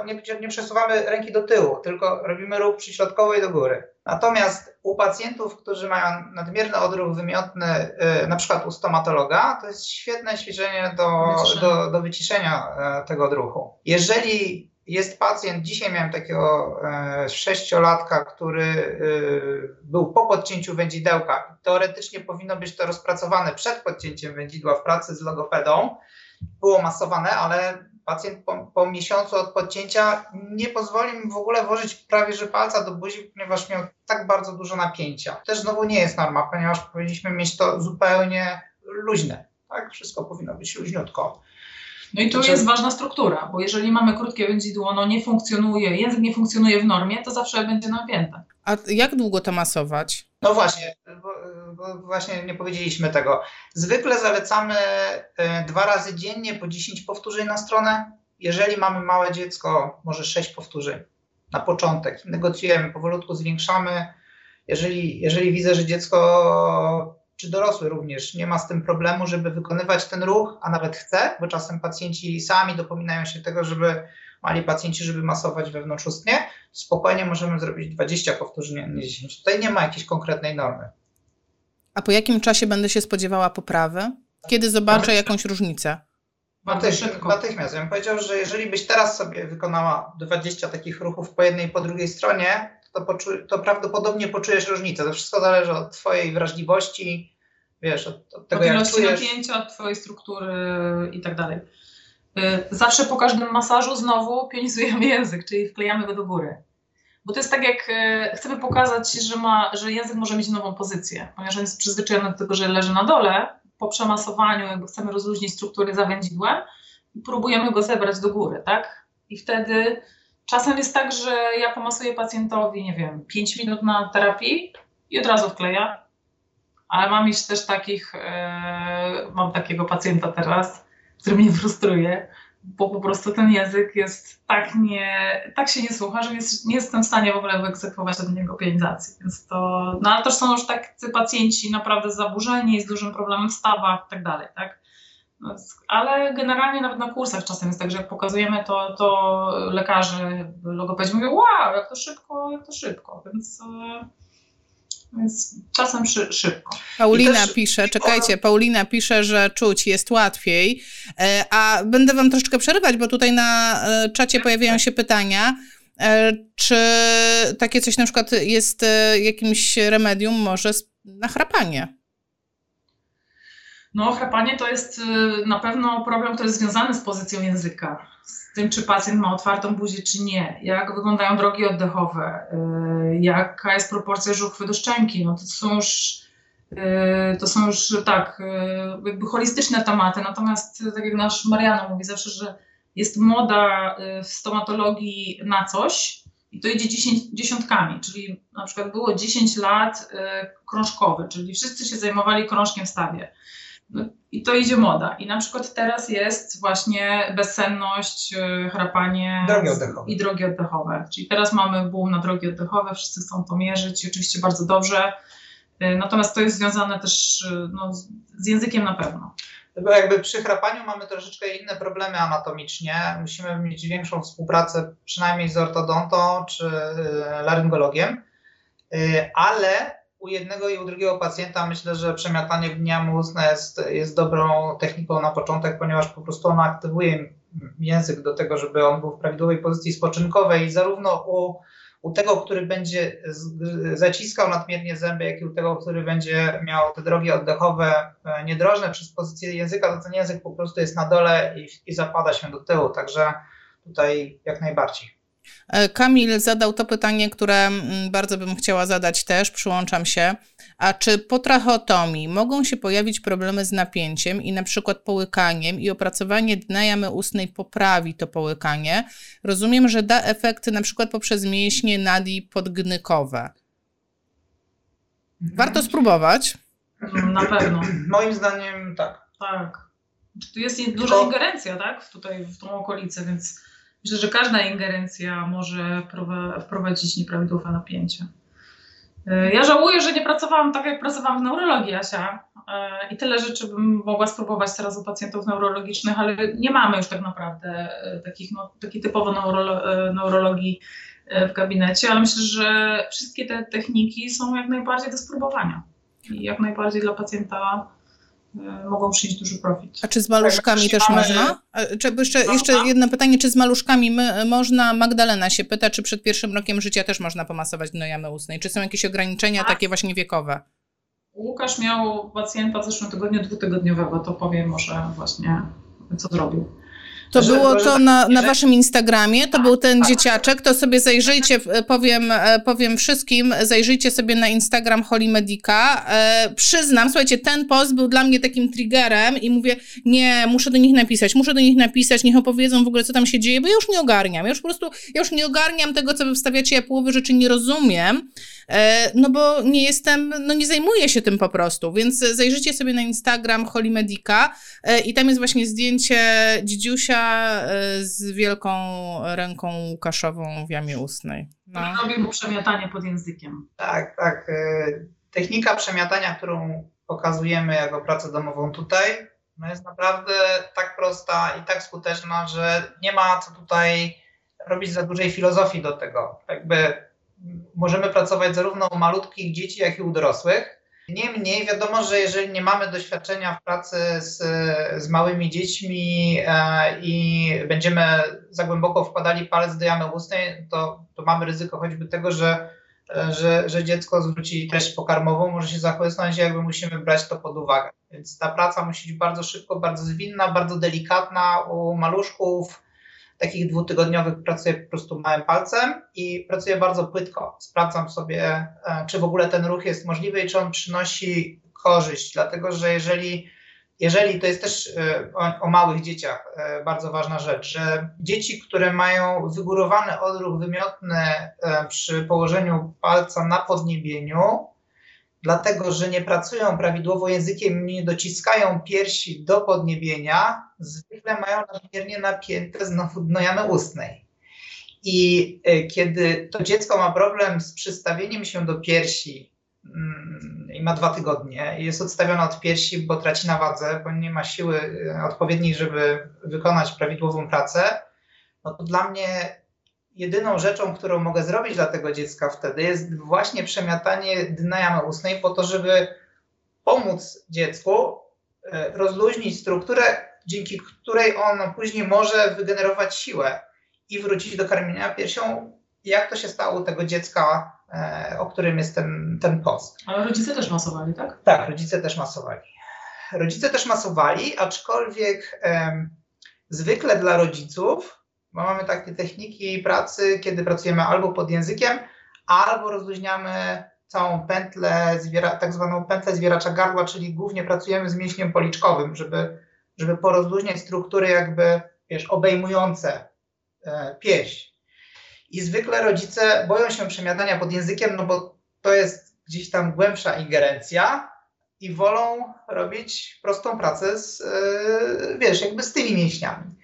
nie, nie przesuwamy ręki do tyłu, tylko robimy ruch przyśrodkowy i do góry. Natomiast u pacjentów, którzy mają nadmierny odruch wymiotny, y, na przykład u stomatologa, to jest świetne ćwiczenie do, do, do wyciszenia e, tego odruchu. Jeżeli jest pacjent, dzisiaj miałem takiego e, sześciolatka, który e, był po podcięciu wędzidełka. Teoretycznie powinno być to rozpracowane przed podcięciem wędzidła w pracy z logopedą. Było masowane, ale pacjent po, po, miesiącu od podcięcia nie pozwoli mi w ogóle włożyć prawie że palca do buzi, ponieważ miał tak bardzo dużo napięcia. Też znowu nie jest norma, ponieważ powinniśmy mieć to zupełnie luźne. Tak, wszystko powinno być luźniutko. No i tu znaczy... jest ważna struktura, bo jeżeli mamy krótkie wędzidło, no nie funkcjonuje, język nie funkcjonuje w normie, to zawsze będzie napięte. A jak długo to masować? No właśnie, bo, bo właśnie nie powiedzieliśmy tego. Zwykle zalecamy e, dwa razy dziennie po 10 powtórzeń na stronę. Jeżeli mamy małe dziecko, może 6 powtórzeń na początek. Negocjujemy, powolutku zwiększamy. Jeżeli, jeżeli widzę, że dziecko czy dorosły również nie ma z tym problemu, żeby wykonywać ten ruch, a nawet chce, bo czasem pacjenci sami dopominają się tego, żeby mali pacjenci, żeby masować wewnątrzustnie, spokojnie możemy zrobić 20 powtórzeń, a nie 10. Tutaj nie ma jakiejś konkretnej normy. A po jakim czasie będę się spodziewała poprawy? Kiedy zobaczę jakąś różnicę? Natychmiast, natychmiast. Ja bym powiedział, że jeżeli byś teraz sobie wykonała 20 takich ruchów po jednej i po drugiej stronie, to, to prawdopodobnie poczujesz różnicę. To wszystko zależy od Twojej wrażliwości, wiesz, od, od tego od ilości czujesz... napięcia, od twojej struktury i tak dalej. Y, zawsze po każdym masażu znowu pionizujemy język, czyli wklejamy go do góry. Bo to jest tak, jak y, chcemy pokazać, że, ma, że język może mieć nową pozycję, ponieważ on jest przyzwyczajony do tego, że leży na dole. Po przemasowaniu jakby chcemy rozluźnić struktury zawęzidłem i próbujemy go zebrać do góry, tak? I wtedy czasem jest tak, że ja pomasuję pacjentowi, nie wiem, 5 minut na terapii i od razu wkleja. Ale mam już też takich, yy, mam takiego pacjenta teraz, który mnie frustruje, bo po prostu ten język jest tak nie, tak się nie słucha, że nie, nie jestem w stanie w ogóle wyegzekwować od niego pieniędzy. Więc to, no ale to są już tacy pacjenci naprawdę zaburzeni, z dużym problemem w stawach i tak dalej, tak? Ale generalnie nawet na kursach czasem jest tak, że jak pokazujemy to, to lekarze, logopedzi mówią, wow, jak to szybko, jak to szybko, więc... E, więc czasem szy, szybko. Paulina też... pisze, czekajcie, Paulina pisze, że czuć jest łatwiej, e, a będę wam troszeczkę przerywać, bo tutaj na e, czacie pojawiają się pytania. E, czy takie coś na przykład jest jakimś remedium może na chrapanie? No, chrapanie to jest na pewno problem, który jest związany z pozycją języka z tym, czy pacjent ma otwartą buzię, czy nie, jak wyglądają drogi oddechowe, y, jaka jest proporcja żuchwy do szczęki. No to są już, y, to są już tak, y, jakby holistyczne tematy. Natomiast, tak jak nasz Mariano mówi zawsze, że jest moda w stomatologii na coś, i to idzie dziesiątkami, czyli na przykład było 10 lat krążkowy, czyli wszyscy się zajmowali krążkiem w stawie. I to idzie moda. I na przykład teraz jest właśnie bezsenność, y, chrapanie drogi i drogi oddechowe. Czyli teraz mamy boom na drogi oddechowe, wszyscy chcą to mierzyć oczywiście bardzo dobrze. Y, natomiast to jest związane też y, no, z językiem na pewno. Bo jakby przy chrapaniu mamy troszeczkę inne problemy anatomicznie. Musimy mieć większą współpracę przynajmniej z ortodontą czy laryngologiem, ale u jednego i u drugiego pacjenta myślę, że przemiatanie gniamu ustne jest, jest dobrą techniką na początek, ponieważ po prostu ona aktywuje język do tego, żeby on był w prawidłowej pozycji spoczynkowej i zarówno u, u tego, który będzie zaciskał nadmiernie zęby, jak i u tego, który będzie miał te drogi oddechowe e, niedrożne przez pozycję języka, to ten język po prostu jest na dole i, i zapada się do tyłu, także tutaj jak najbardziej. E, Kamil zadał to pytanie, które mm, bardzo bym chciała zadać też, przyłączam się. A czy po tracheotomii mogą się pojawić problemy z napięciem i na przykład połykaniem i opracowanie dna jamy ustnej poprawi to połykanie? Rozumiem, że da efekty na przykład poprzez mięśnie nadi podgnykowe. Warto spróbować. Na pewno. Moim zdaniem tak. Tak. Tu jest duża ingerencja, tak? Tutaj w tą okolicę, więc Myślę, że każda ingerencja może wprowadzić nieprawidłowe napięcie. E, ja żałuję, że nie pracowałam tak, jak pracowałam w neurologii, Asia. E, I tyle rzeczy bym mogła spróbować teraz u pacjentów neurologicznych, ale nie mamy już tak naprawdę e, takich, no, takiej typowo neurolo neurologii w gabinecie, ale myślę, że wszystkie te techniki są jak najbardziej do spróbowania. I jak najbardziej dla pacjenta mogą przynieść duży profit. A czy z maluszkami tak, też mamy... można? czy jeszcze, jeszcze jedno pytanie, czy z maluszkami my, można, Magdalena się pyta, czy przed pierwszym rokiem życia też można pomasować dno jamy ustnej? Czy są jakieś ograniczenia tak. takie właśnie wiekowe? Łukasz miał pacjenta w zeszłym tygodniu dwutygodniowego, to powiem może właśnie, co zrobił. To było to na, na waszym Instagramie, to był ten dzieciaczek, to sobie zajrzyjcie, powiem, e, powiem wszystkim, zajrzyjcie sobie na Instagram Holy Medica. E, przyznam, słuchajcie, ten post był dla mnie takim triggerem i mówię, nie, muszę do nich napisać, muszę do nich napisać, niech opowiedzą w ogóle, co tam się dzieje, bo ja już nie ogarniam, ja już po prostu, ja już nie ogarniam tego, co wy wstawiacie, ja połowy rzeczy nie rozumiem. E, no bo nie jestem, no nie zajmuję się tym po prostu, więc zajrzyjcie sobie na Instagram Holy Medica e, i tam jest właśnie zdjęcie dzidziusia e, z wielką ręką Łukaszową w jamie ustnej. No. Robię mu przemiatanie pod językiem. Tak, tak. Technika przemiatania, którą pokazujemy jako pracę domową tutaj, no jest naprawdę tak prosta i tak skuteczna, że nie ma co tutaj robić za dużej filozofii do tego. Jakby możemy pracować zarówno u malutkich dzieci, jak i u dorosłych. Niemniej wiadomo, że jeżeli nie mamy doświadczenia w pracy z, z małymi dziećmi e, i będziemy za głęboko wkładali palec do jamy ustnej, to, to mamy ryzyko choćby tego, że że, że dziecko zwróci treść pokarmową, może się zachować, jakby musimy brać to pod uwagę. Więc ta praca musi być bardzo szybko, bardzo zwinna, bardzo delikatna u maluszków. Takich dwutygodniowych pracuję po prostu małym palcem i pracuję bardzo płytko. Sprawdzam sobie, e, czy w ogóle ten ruch jest możliwy i czy on przynosi korzyść, dlatego że jeżeli jeżeli to jest też e, o, o, małych dzieciach e, bardzo ważna rzecz, że dzieci, które mają wygórowany odruch wymiotny przy położeniu palca na podniebieniu, dlatego że nie pracują prawidłowo językiem, nie dociskają piersi do podniebienia, zwykle mają nadmiernie napięte znowu dno jamy ustnej. I kiedy to dziecko ma problem z przystawieniem się do piersi, Mm, i ma dwa tygodnie jest odstawiona od piersi, bo traci na wadze, bo nie ma siły e, odpowiedniej, żeby wykonać prawidłową pracę, no to dla mnie jedyną rzeczą, którą mogę zrobić dla tego dziecka wtedy jest właśnie przemiatanie dna jamy ustnej po to, żeby pomóc dziecku e, rozluźnić strukturę, dzięki której ono później może wygenerować siłę i wrócić do karmienia piersią, jak to się stało tego dziecka E, o którym jest ten, ten post. Ale rodzice też masowali, tak? Tak, rodzice też masowali. Rodzice też masowali, aczkolwiek zwykle dla rodziców, bo mamy takie techniki pracy, kiedy pracujemy albo pod językiem, albo rozluźniamy całą pętlę, zwiera, tak zwaną pętlę zwieracza gardła, czyli głównie pracujemy z mięśniem policzkowym, żeby, żeby porozluźniać struktury jakby, wiesz, obejmujące e, pieśń. I zwykle rodzice boją się przemiatania pod językiem, no bo to jest gdzieś tam głębsza ingerencja i wolą robić prostą pracę z, yy, wiesz, jakby z tymi mięśniami.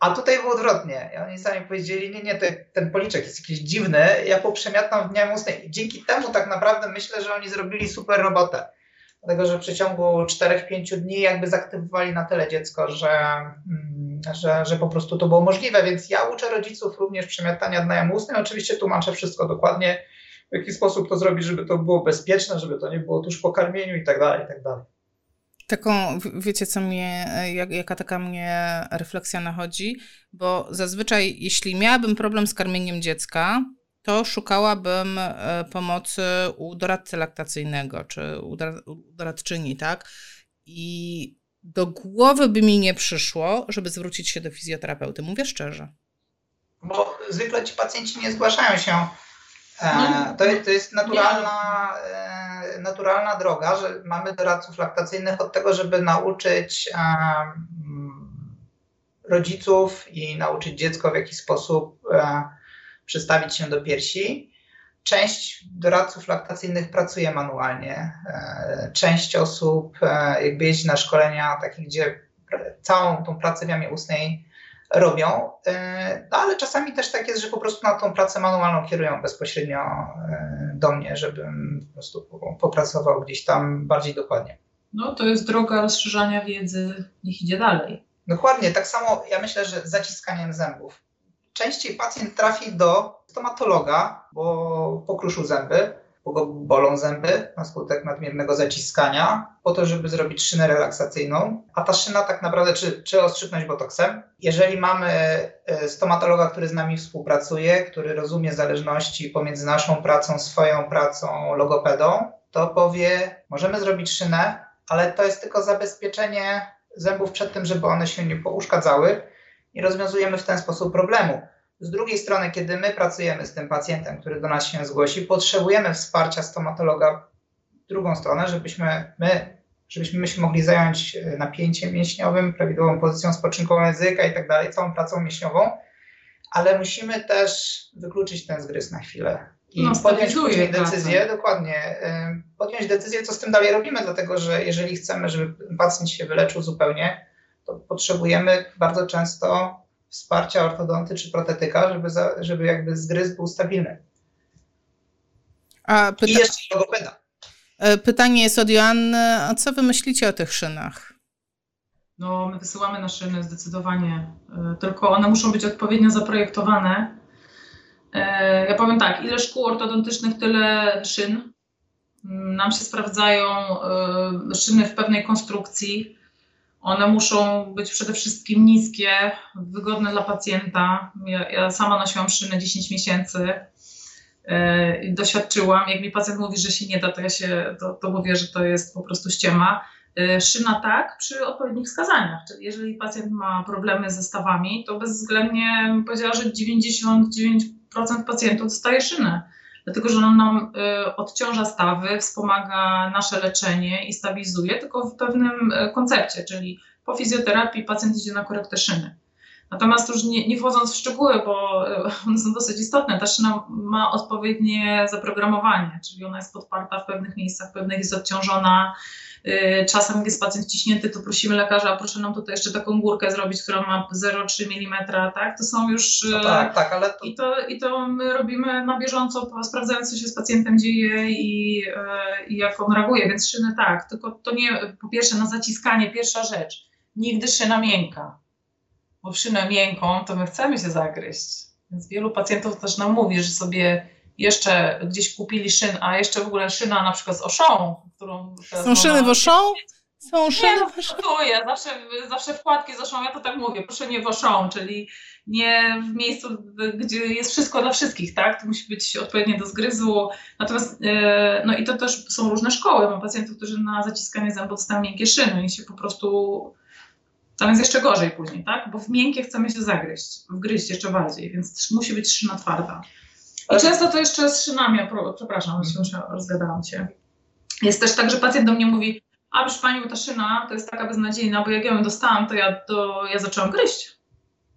A tutaj było odwrotnie. I oni sami powiedzieli, nie, nie, ten policzek jest jakiś dziwny, ja poprzemiatam w dniach ustnej. Dzięki temu tak naprawdę myślę, że oni zrobili super robotę. Dlatego, że w przeciągu 4-5 dni jakby zaktywowali na tyle dziecko, że, mm, że, że po prostu to było możliwe. Więc ja uczę rodziców również przemiatania dna jamy ustnej. Oczywiście tłumaczę wszystko dokładnie, w jaki sposób to zrobić, żeby to było bezpieczne, żeby to nie było tuż po karmieniu i tak dalej, i tak dalej. Taką, wiecie co mnie, jak, jaka taka mnie refleksja nachodzi, bo zazwyczaj jeśli miałabym problem z karmieniem dziecka, to szukałabym e, pomocy u doradcy laktacyjnego czy u doradczyni, tak? I do głowy by mi nie przyszło, żeby zwrócić się do fizjoterapeuty. Mówię szczerze. Bo zwykle ci pacjenci nie zgłaszają się. E. To, to jest naturalna, e, naturalna droga, że mamy doradców laktacyjnych od tego, żeby nauczyć rodziców i nauczyć dziecko w jaki sposób przystawić się do piersi. Część doradców laktacyjnych pracuje manualnie. E, część osób e, jakby jeździ na szkolenia takie, gdzie całą tą pracę w jamie ustnej robią, e, no ale czasami też tak jest, że po prostu na tą pracę manualną kierują bezpośrednio do mnie, żebym po prostu popracował gdzieś tam bardziej dokładnie. No to jest droga rozszerzania wiedzy, niech idzie dalej. Dokładnie, tak samo ja myślę, że zaciskaniem zębów częściej pacjent trafi do stomatologa, bo pokruszył zęby, bo go bolą zęby na skutek nadmiernego zaciskania, po to, żeby zrobić szynę relaksacyjną. A ta szyna tak naprawdę, czy, czy ostrzypnąć botoksem. Jeżeli mamy e, stomatologa, który z nami współpracuje, który rozumie zależności pomiędzy naszą pracą, swoją pracą, logopedą, to powie, możemy zrobić szynę, ale to jest tylko zabezpieczenie zębów przed tym, żeby one się nie pouszkadzały i rozwiązujemy w ten sposób problemu. Z drugiej strony, kiedy my pracujemy z tym pacjentem, który do nas się zgłosi, potrzebujemy wsparcia stomatologa w drugą stronę, żebyśmy my, żebyśmy my się mogli zająć e, napięciem mięśniowym, prawidłową pozycją spoczynkową języka i tak dalej, całą pracą mięśniową, ale musimy też wykluczyć ten zgryz na chwilę i no, podjąć później decyzję, dokładnie, e, podjąć decyzję, co z tym dalej robimy, dlatego że jeżeli chcemy, żeby pacjent się wyleczył zupełnie, to potrzebujemy bardzo często wsparcia ortodonty czy protetyka, żeby, za, żeby jakby zgryz był stabilny. A pyta... I jeszcze logopeda. E, pytanie jest od Joanny, a co wy myślicie o tych szynach? No, my wysyłamy na szyny zdecydowanie, e, tylko one muszą być odpowiednio zaprojektowane. E, ja powiem tak, ile szkół ortodontycznych, tyle szyn. Nam się sprawdzają szyny w pewnej konstrukcji one muszą być przede wszystkim niskie, wygodne dla pacjenta. Ja, ja sama nosiłam szynę 10 miesięcy. e, doświadczyłam. Jak mi pacjent mówi, że się nie da, to ja się, to, to mówię, że to jest po prostu ściema. E, szyna tak przy odpowiednich wskazaniach. Czyli jeżeli pacjent ma problemy ze stawami, to bezwzględnie powiedziała, że 99% pacjentów dostaje szynę. Dlatego, że on nam e, odciąża stawy, wspomaga nasze leczenie i stabilizuje, tylko w pewnym koncepcie, czyli po fizjoterapii pacjent idzie na korektę szyny. Natomiast już nie, nie wchodząc w szczegóły, bo e, one są dosyć istotne, ta szyna ma odpowiednie zaprogramowanie, czyli ona jest podparta w pewnych miejscach, w pewnych jest odciążona. E, czasem, jak jest pacjent wciśnięty, to prosimy lekarza, proszę nam tutaj jeszcze taką górkę zrobić, która ma 0,3 mm, tak? To są już. No tak, tak, ale. To... I, to, I to my robimy na bieżąco, sprawdzając, co się z pacjentem dzieje i, e, i jak on reaguje, więc szyny tak. Tylko to nie, po pierwsze, na zaciskanie, pierwsza rzecz. Nigdy szyna miękka bo szynę miękką, to my chcemy się zagryźć. Więc wielu pacjentów też nam mówi, że sobie jeszcze gdzieś kupili szyn, a jeszcze w ogóle szyna na przykład z oszą, którą... Są szyny w oszą? Są szyny nie, w oszą? Zawsze, zawsze wkładki z oszą, ja to tak mówię, proszę nie w oszą, czyli nie w miejscu, gdzie jest wszystko dla wszystkich, tak? To musi być odpowiednie do zgryzu. Natomiast, e, no i to też są różne szkoły. Mam pacjentów, którzy na zaciskanie zębów dostają miękkie szyny i się po prostu tam jest jeszcze gorzej później, tak? Bo w miękkie chcemy się zagryźć, wgryźć jeszcze bardziej, więc musi być szyna twarda. I często to jeszcze z szynami, przepraszam, mhm. rozgadałam się. Jest też tak, że pacjent do mnie mówi, a proszę Pani, ta szyna to jest taka beznadziejna, bo jak ja ją dostałam, to ja, to ja zaczęłam gryźć.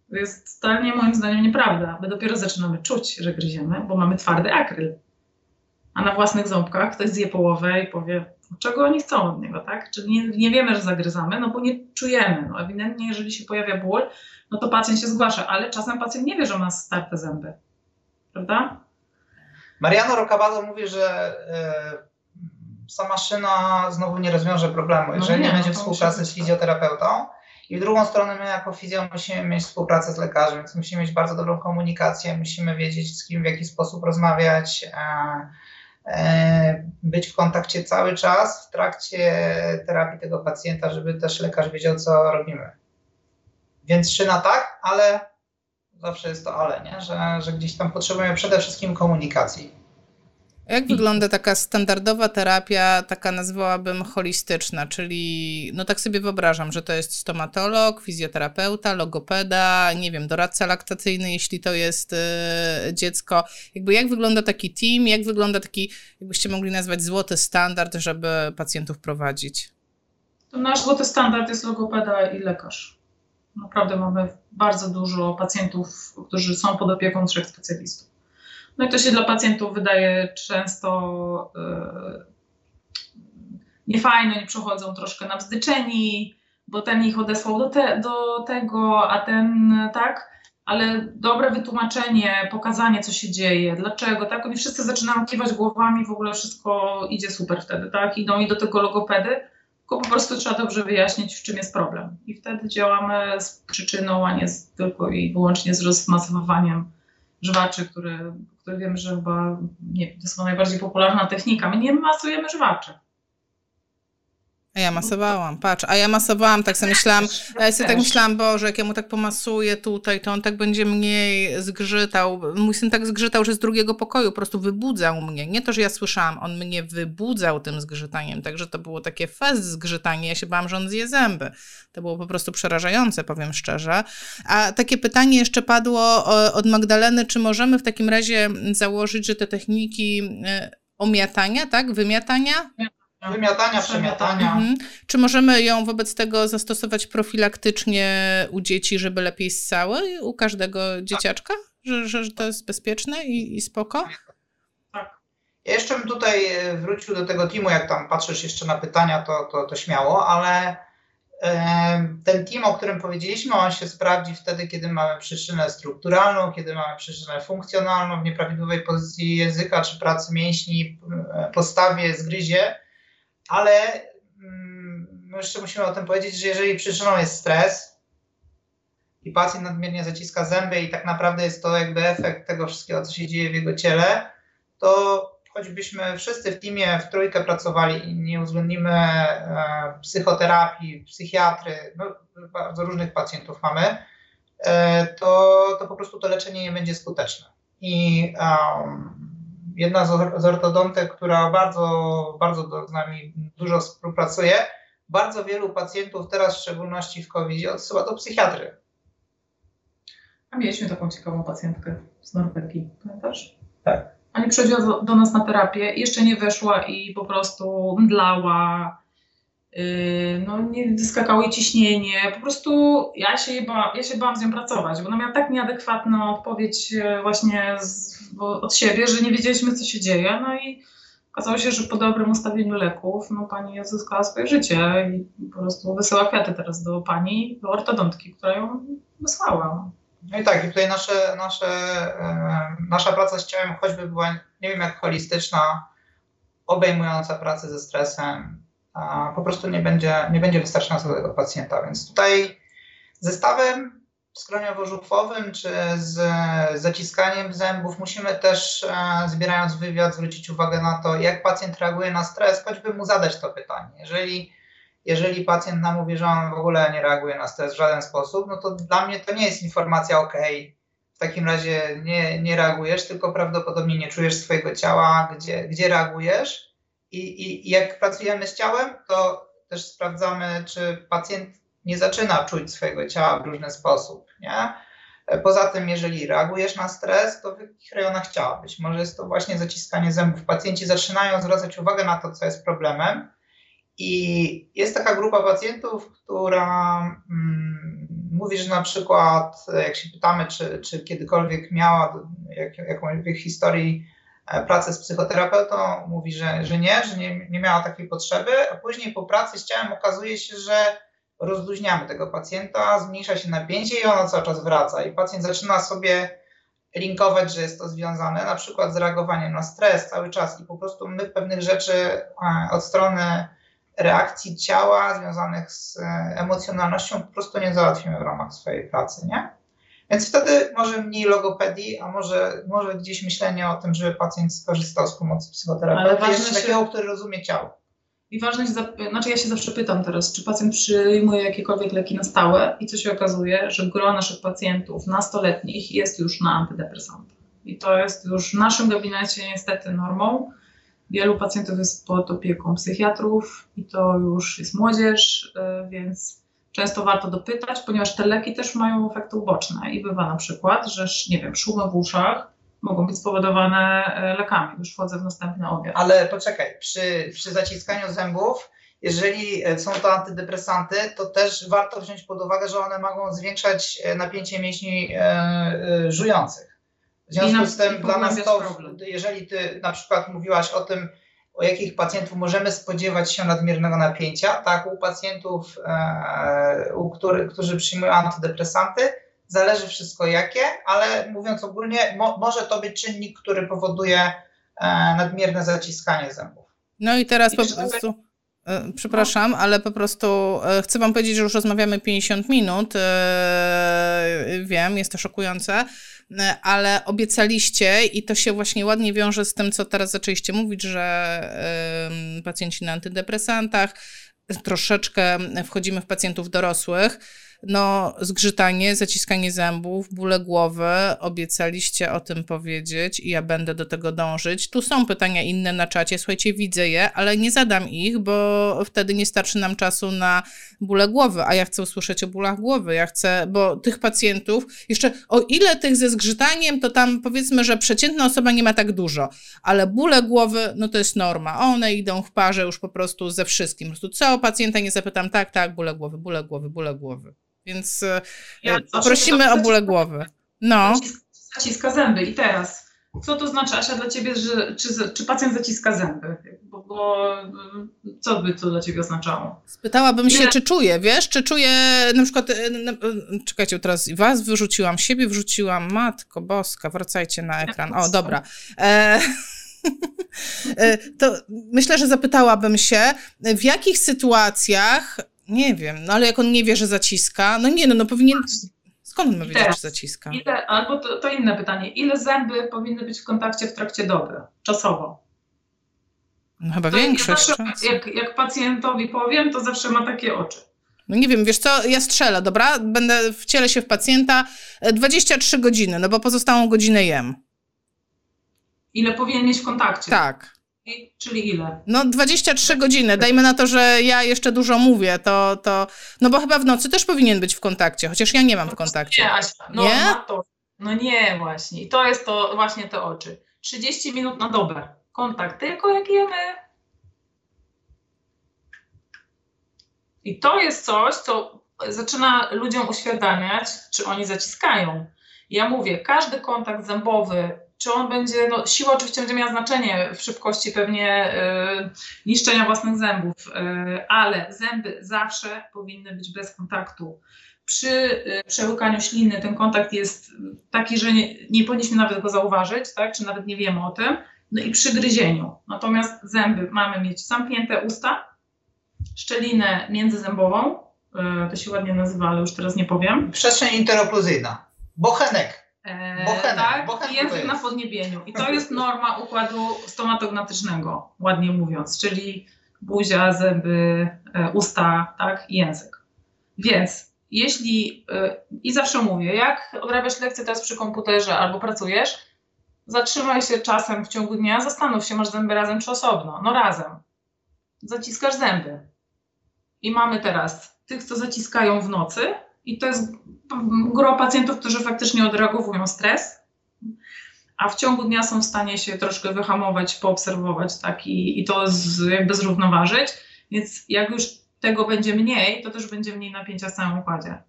To jest totalnie moim zdaniem nieprawda. My dopiero zaczynamy czuć, że gryziemy, bo mamy twardy akryl. A na własnych ząbkach ktoś zje połowę i powie, czego oni chcą od niego, tak? Czyli nie, nie wiemy, że zagryzamy, no bo nie czujemy. No ewidentnie, jeżeli się pojawia ból, no to pacjent się zgłasza, ale czasem pacjent nie wie, że ma starte zęby. Prawda? Mariano Rocabado mówi, że y, sama szyna znowu nie rozwiąże problemu, no jeżeli no nie, nie będzie no współpracy z fizjoterapeutą. I w drugą stronę my jako fizjo musimy mieć współpracę z lekarzem, więc musimy mieć bardzo dobrą komunikację, musimy wiedzieć z kim, w jaki sposób rozmawiać. E, być w kontakcie cały czas w trakcie terapii tego pacjenta, żeby też lekarz wiedział, co robimy. Więc szyna tak, ale zawsze jest to ale, nie? Że, że gdzieś tam potrzebujemy przede wszystkim komunikacji. Jak wygląda taka standardowa terapia, taka nazwałabym holistyczna, czyli no tak sobie wyobrażam, że to jest stomatolog, fizjoterapeuta, logopeda, nie wiem, doradca laktacyjny, jeśli to jest y, dziecko. Jakby jak wygląda taki team, jak wygląda taki, jakbyście mogli nazwać złoty standard, żeby pacjentów prowadzić? To nasz złoty standard jest logopeda i lekarz. Naprawdę mamy bardzo dużo pacjentów, którzy są pod opieką trzech specjalistów. No i to się dla pacjentów wydaje często yy, niefajne, nie przechodzą troszkę na wzdyczeni, bo ten ich odesłał do, te, do tego, a ten tak, ale dobre wytłumaczenie, pokazanie, co się dzieje, dlaczego, tak, oni wszyscy zaczynają kiwać głowami, w ogóle wszystko idzie super wtedy, tak, idą i do tego logopedy, tylko po prostu trzeba dobrze wyjaśnić, w czym jest problem. I wtedy działamy z przyczyną, a nie z, tylko i wyłącznie z rozmasowaniem żwaczy, które, które wiemy, że chyba nie, to jest chyba najbardziej popularna technika. My nie masujemy żwaczy. A ja masowałam, patrz, a ja masowałam, tak sobie myślałam, ja sobie tak myślałam, Boże, jak ja mu tak pomasuję tutaj, to on tak będzie mniej zgrzytał. Mój syn tak zgrzytał, że z drugiego pokoju po prostu wybudzał mnie. Nie to, że ja słyszałam, on mnie wybudzał tym zgrzytaniem, także to było takie fest zgrzytanie, ja się bałam, że on zje zęby. To było po prostu przerażające, powiem szczerze. A takie pytanie jeszcze padło od Magdaleny, czy możemy w takim razie założyć, że te techniki e, omiatania, tak, wymiatania? Wymiatania, przemiatania. Mhm. Czy możemy ją wobec tego zastosować profilaktycznie u dzieci, żeby lepiej ssały? U każdego dzieciaczka? Że, że, że to jest bezpieczne i, i spoko? Tak. Ja jeszcze bym tutaj e, wrócił do tego teamu, jak tam patrzysz jeszcze na pytania, to, to, to śmiało, ale e, ten team, o którym powiedzieliśmy, on się sprawdzi wtedy, kiedy mamy przyczynę strukturalną, kiedy mamy przyczynę funkcjonalną w nieprawidłowej pozycji języka czy pracy mięśni, e, postawie, zgryzie ale mm, jeszcze musimy o tym powiedzieć, że jeżeli przyczyną jest stres i pacjent nadmiernie zaciska zęby i tak naprawdę jest to jakby efekt tego wszystkiego, co się dzieje w jego ciele, to choćbyśmy wszyscy w teamie w trójkę pracowali i nie uwzględnimy e, psychoterapii, psychiatry, no, bardzo różnych pacjentów mamy, e, to, to po prostu to leczenie nie będzie skuteczne. I um, jedna z ortodontek, która bardzo, bardzo z nami dużo współpracuje, bardzo wielu pacjentów teraz, w szczególności w COVID, odsyła do psychiatry. A mieliśmy taką ciekawą pacjentkę z Norwegii, pamiętasz? Tak. Ani przychodziła do, nas na terapię, jeszcze nie weszła i po prostu mdlała, no nie wyskakało jej ciśnienie, po prostu ja się, ba, ja się bałam z nią pracować, bo ona miała tak nieadekwatną odpowiedź yy, właśnie z, od siebie, że nie wiedzieliśmy co się dzieje, no i okazało się, że po dobrym ustawieniu leków, no pani odzyskała swoje życie i po prostu wysyła kwiaty teraz do pani, do ortodontki, która ją wysłała. No i tak, i tutaj nasze, nasze, e, nasza praca z ciałem choćby była, nie wiem jak holistyczna, obejmująca pracę ze stresem, po prostu nie będzie, nie będzie wystarczająca dla tego pacjenta. Więc tutaj zestawem skroniowo-żuchwowym czy z zaciskaniem zębów musimy też, e, zbierając wywiad, zwrócić uwagę na to, jak pacjent reaguje na stres, choćby mu zadać to pytanie. Jeżeli jeżeli pacjent nam mówi, że on w ogóle nie reaguje na stres w żaden sposób, no to dla mnie to nie jest informacja, ok, w takim razie nie, nie reagujesz, tylko prawdopodobnie nie czujesz swojego ciała, gdzie, gdzie reagujesz. I, i, jak pracujemy z ciałem, to też sprawdzamy, czy pacjent nie zaczyna czuć swojego ciała w różny sposób. Nie? Poza tym, jeżeli reagujesz na stres, to w jakich rejonach ciała? Być może jest to właśnie zaciskanie zębów. Pacjenci zaczynają zwracać uwagę na to, co jest problemem, i jest taka grupa pacjentów, która mm, mówi, że na przykład, jak się pytamy, czy, czy kiedykolwiek miała jak, jakąś historii e, pracy z psychoterapeutą, mówi, że, że nie, że nie, nie miała takiej potrzeby, a później po pracy z ciałem okazuje się, że rozluźniamy tego pacjenta, zmniejsza się napięcie i ono cały czas wraca. I pacjent zaczyna sobie linkować, że jest to związane na przykład z reagowaniem na stres cały czas i po prostu my pewnych rzeczy e, od strony reakcji ciała związanych z e, emocjonalnością po prostu nie załatwimy w ramach swojej pracy, nie? Więc wtedy może mniej logopedii, a może, może gdzieś myślenie o tym, żeby pacjent skorzystał z pomocy psychoterapeuty, jeszcze się... takiego, który rozumie ciało. I ważne jest, znaczy ja się zawsze pytam teraz, czy pacjent przyjmuje jakiekolwiek leki na stałe i co się okazuje, że gro naszych pacjentów nastoletnich jest już na antydepresantach. I to jest już w naszym gabinecie niestety normą. Wielu pacjentów jest pod opieką psychiatrów i to już jest młodzież, e, więc często warto dopytać, ponieważ te leki też mają efekty uboczne i bywa na przykład, że nie wiem, szumy w uszach mogą być spowodowane e, lekami. Już wchodzę w następny objaw. Ale poczekaj, przy, przy zaciskaniu zębów, jeżeli e, są to antydepresanty, to też warto wziąć pod uwagę, że one mogą zwiększać napięcie mięśni e, e, żujących. W związku z tym dla nas to, jeżeli ty na przykład mówiłaś o tym, o jakich pacjentów możemy spodziewać się nadmiernego napięcia, tak, u pacjentów, e, u który, którzy przyjmują antydepresanty, zależy wszystko jakie, ale mówiąc ogólnie, mo, może to być czynnik, który powoduje e, nadmierne zaciskanie zębów. No i teraz I po prostu. E, przepraszam, ale po prostu chcę Wam powiedzieć, że już rozmawiamy 50 minut. Wiem, jest to szokujące. E, ale obiecaliście i to się właśnie ładnie wiąże z tym, co teraz zaczęliście mówić, że y, pacjenci na antydepresantach, troszeczkę wchodzimy w pacjentów dorosłych, no, zgrzytanie, zaciskanie zębów, bóle głowy, obiecaliście o tym powiedzieć i ja będę do tego dążyć. Tu są pytania inne na czacie, słuchajcie, widzę je, ale nie zadam ich, bo wtedy nie starczy nam czasu na bóle głowy, a ja chcę usłyszeć o bólach głowy. Ja chcę, bo tych pacjentów, jeszcze o ile tych ze zgrzytaniem, to tam powiedzmy, że przeciętna osoba nie ma tak dużo, ale bóle głowy, no to jest norma. One idą w parze już po prostu ze wszystkim. Po prostu co pacjenta nie zapytam, tak, tak, bóle głowy, bóle głowy, bóle głowy. Więc e, ja, prosimy o bóle głowy. No. Zaciska zęby. I teraz, co to znaczy, Asia, dla ciebie, że, czy, czy pacjent zaciska zęby? Bo, bo, co by to dla ciebie oznaczało? Spytałabym się, czy czuje, wiesz, czy czuje na przykład, e, czekajcie, teraz was wyrzuciłam, siebie wrzuciłam, matko boska, wracajcie na ekran. O, dobra. E, to myślę, że zapytałabym się, w jakich sytuacjach nie wiem, no ale jak on nie wie, że zaciska, no nie, no, no powinien... Skąd ma wiedzieć, że zaciska? Ile, albo to, to inne pytanie. Ile zęby powinny być w kontakcie w trakcie doby, czasowo? No chyba to większość. Ja zawsze, jak, jak pacjentowi powiem, to zawsze ma takie oczy. No nie wiem, wiesz co, ja strzelę, dobra? Będę, wcielę się w pacjenta 23 e, godziny, no bo pozostałą godzinę jem. Ile powinien mieć w kontakcie? Tak. Czyli ile? No 23 godziny. Dajmy na to, że ja jeszcze dużo mówię, to, to no bo chyba w nocy też powinien być w kontakcie, chociaż ja nie mam w kontakcie. Nie, Asia, no, Nie? To, no nie właśnie. I to jest to właśnie te oczy. 30 minut na dobę. Kontakt tylko jak jemy. I to jest coś, co zaczyna ludziom uświadamiać, czy oni zaciskają. Ja mówię, każdy kontakt zębowy, czy on będzie, no siła oczywiście będzie miała znaczenie w szybkości pewnie y, niszczenia własnych zębów, y, ale zęby zawsze powinny być bez kontaktu. Przy y, przełykaniu śliny ten kontakt jest taki, że nie, nie powinniśmy nawet go zauważyć, tak? czy nawet nie wiemy o tym. No i przy gryzieniu. Natomiast zęby mamy mieć zamknięte usta, szczelinę międzyzębową, to się ładnie nazywa, ale już teraz nie powiem. Przestrzeń interokluzywna. Bochenek. E, Bochenek, tak, bochenek język na podniebieniu. I to jest norma układu stomatognatycznego, ładnie mówiąc, czyli buzia, zęby, e, usta, tak, i język. Więc jeśli, e, i zawsze mówię, jak odrabiasz lekcję teraz przy komputerze albo pracujesz, zatrzymaj się czasem w ciągu dnia, zastanów się, masz zęby razem czy osobno. No razem. Zaciskasz zęby. I mamy teraz tych, co zaciskają w nocy, i to jest gro pacjentów, którzy faktycznie odreagowują stres, a w ciągu dnia są w stanie się troszkę wyhamować, poobserwować tak, i, i to z, jakby zrównoważyć. Więc jak już tego będzie mniej, to też będzie mniej napięcia w całym układzie.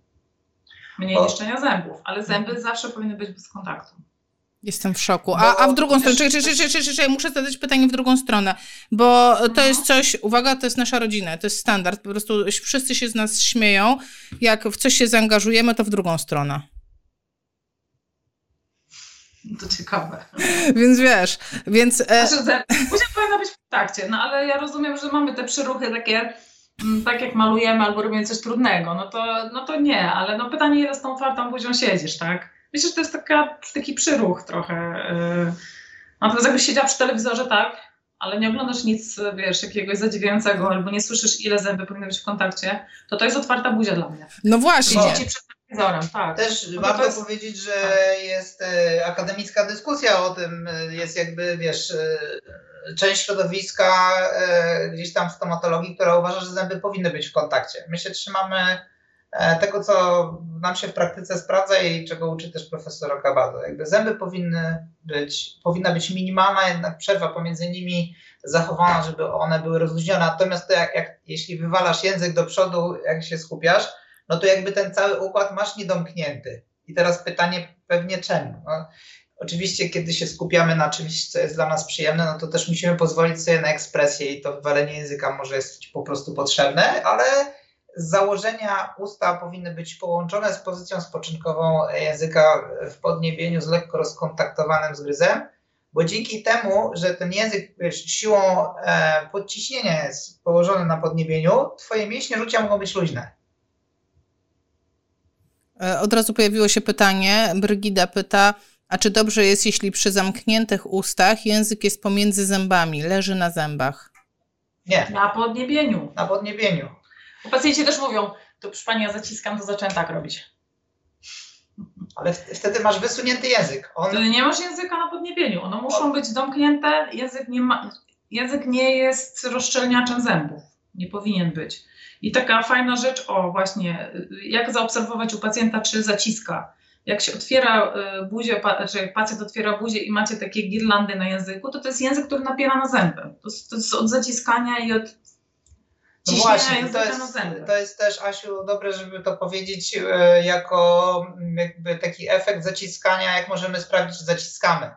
Mniej O. niszczenia zębów, ale zęby zawsze powinny być bez kontaktu. Jestem w szoku. A, a w drugą stronę, czekaj, czekaj, czekaj, czekaj, czekaj, muszę zadać pytanie w drugą stronę, bo to jest coś, uwaga, to jest nasza rodzina, to jest standard, po prostu wszyscy się z nas śmieją, jak w coś się zaangażujemy, to w drugą stronę. To ciekawe. Więc wiesz, więc... E, Znaczy, powinna być w kontakcie, no ale ja rozumiem, że mamy te przyruchy takie, mm, tak jak malujemy albo robimy coś trudnego, no to, no to nie, ale no pytanie, ile z tą otwartą buzią siedzisz, tak? Myślę, że to jest taka, taki przyruch trochę. Yy. Natomiast jakbyś siedziała przy telewizorze, tak, ale nie oglądasz nic, wiesz, jakiegoś zadziwiającego albo nie słyszysz, ile zęby powinny być w kontakcie, to to jest otwarta buzia dla mnie. no właśnie. Dzieci przed telewizorem, tak. Też No to warto jest- powiedzieć, że jest e, akademicka dyskusja o tym, e, jest jakby, wiesz, e, część środowiska e, gdzieś tam w stomatologii, która uważa, że zęby powinny być w kontakcie. My się trzymamy tego, co nam się w praktyce sprawdza i czego uczy też profesor Okabato. Jakby zęby powinny być, powinna być minimalna jednak przerwa pomiędzy nimi zachowana, żeby one były rozluźnione. Natomiast to jak, jak, jeśli wywalasz język do przodu, jak się skupiasz, no to jakby ten cały układ masz niedomknięty. I teraz pytanie pewnie czemu? No, oczywiście, kiedy się skupiamy na czymś, co jest dla nas przyjemne, no to też musimy pozwolić sobie na ekspresję i to wywalenie języka może jest po prostu potrzebne, ale z założenia usta powinny być połączone z pozycją spoczynkową języka w podniebieniu z lekko rozkontaktowanym z gryzem, bo dzięki temu, że ten język wiesz, siłą e, podciśnienia jest położony na podniebieniu, twoje mięśnie rzucia mogą być luźne. E, Od razu pojawiło się pytanie. Brygida pyta, a czy dobrze jest, jeśli przy zamkniętych ustach język jest pomiędzy zębami, leży na zębach? Nie, Na podniebieniu. na podniebieniu. Pacjenci też mówią, to przy pani ja zaciskam, to zacząłem tak robić. Ale wtedy masz wysunięty język. On, Wtedy nie masz języka na podniebieniu. One muszą być domknięte. Język nie, ma, język nie jest rozszczelniaczem zębów. Nie powinien być. I taka fajna rzecz, o właśnie, jak zaobserwować u pacjenta, czy zaciska. Jak się otwiera y, buzię, czy pacjent otwiera buzię i macie takie girlandy na języku, to to jest język, który napiera na zęby. To, jest- to jest od zaciskania i od ciśnienia właśnie, to jest, to jest też, Asiu, dobre, żeby to powiedzieć e, jako mm, jakby taki efekt zaciskania, jak możemy sprawdzić, czy zaciskamy.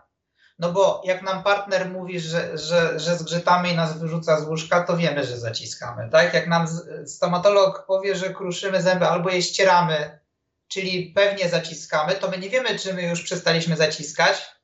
No bo jak nam partner mówi, że, że, że zgrzytamy i nas wyrzuca z łóżka, to wiemy, że zaciskamy. Tak? Jak nam stomatolog powie, że kruszymy zęby albo je ścieramy, czyli pewnie zaciskamy, to my nie wiemy, czy my już przestaliśmy zaciskać,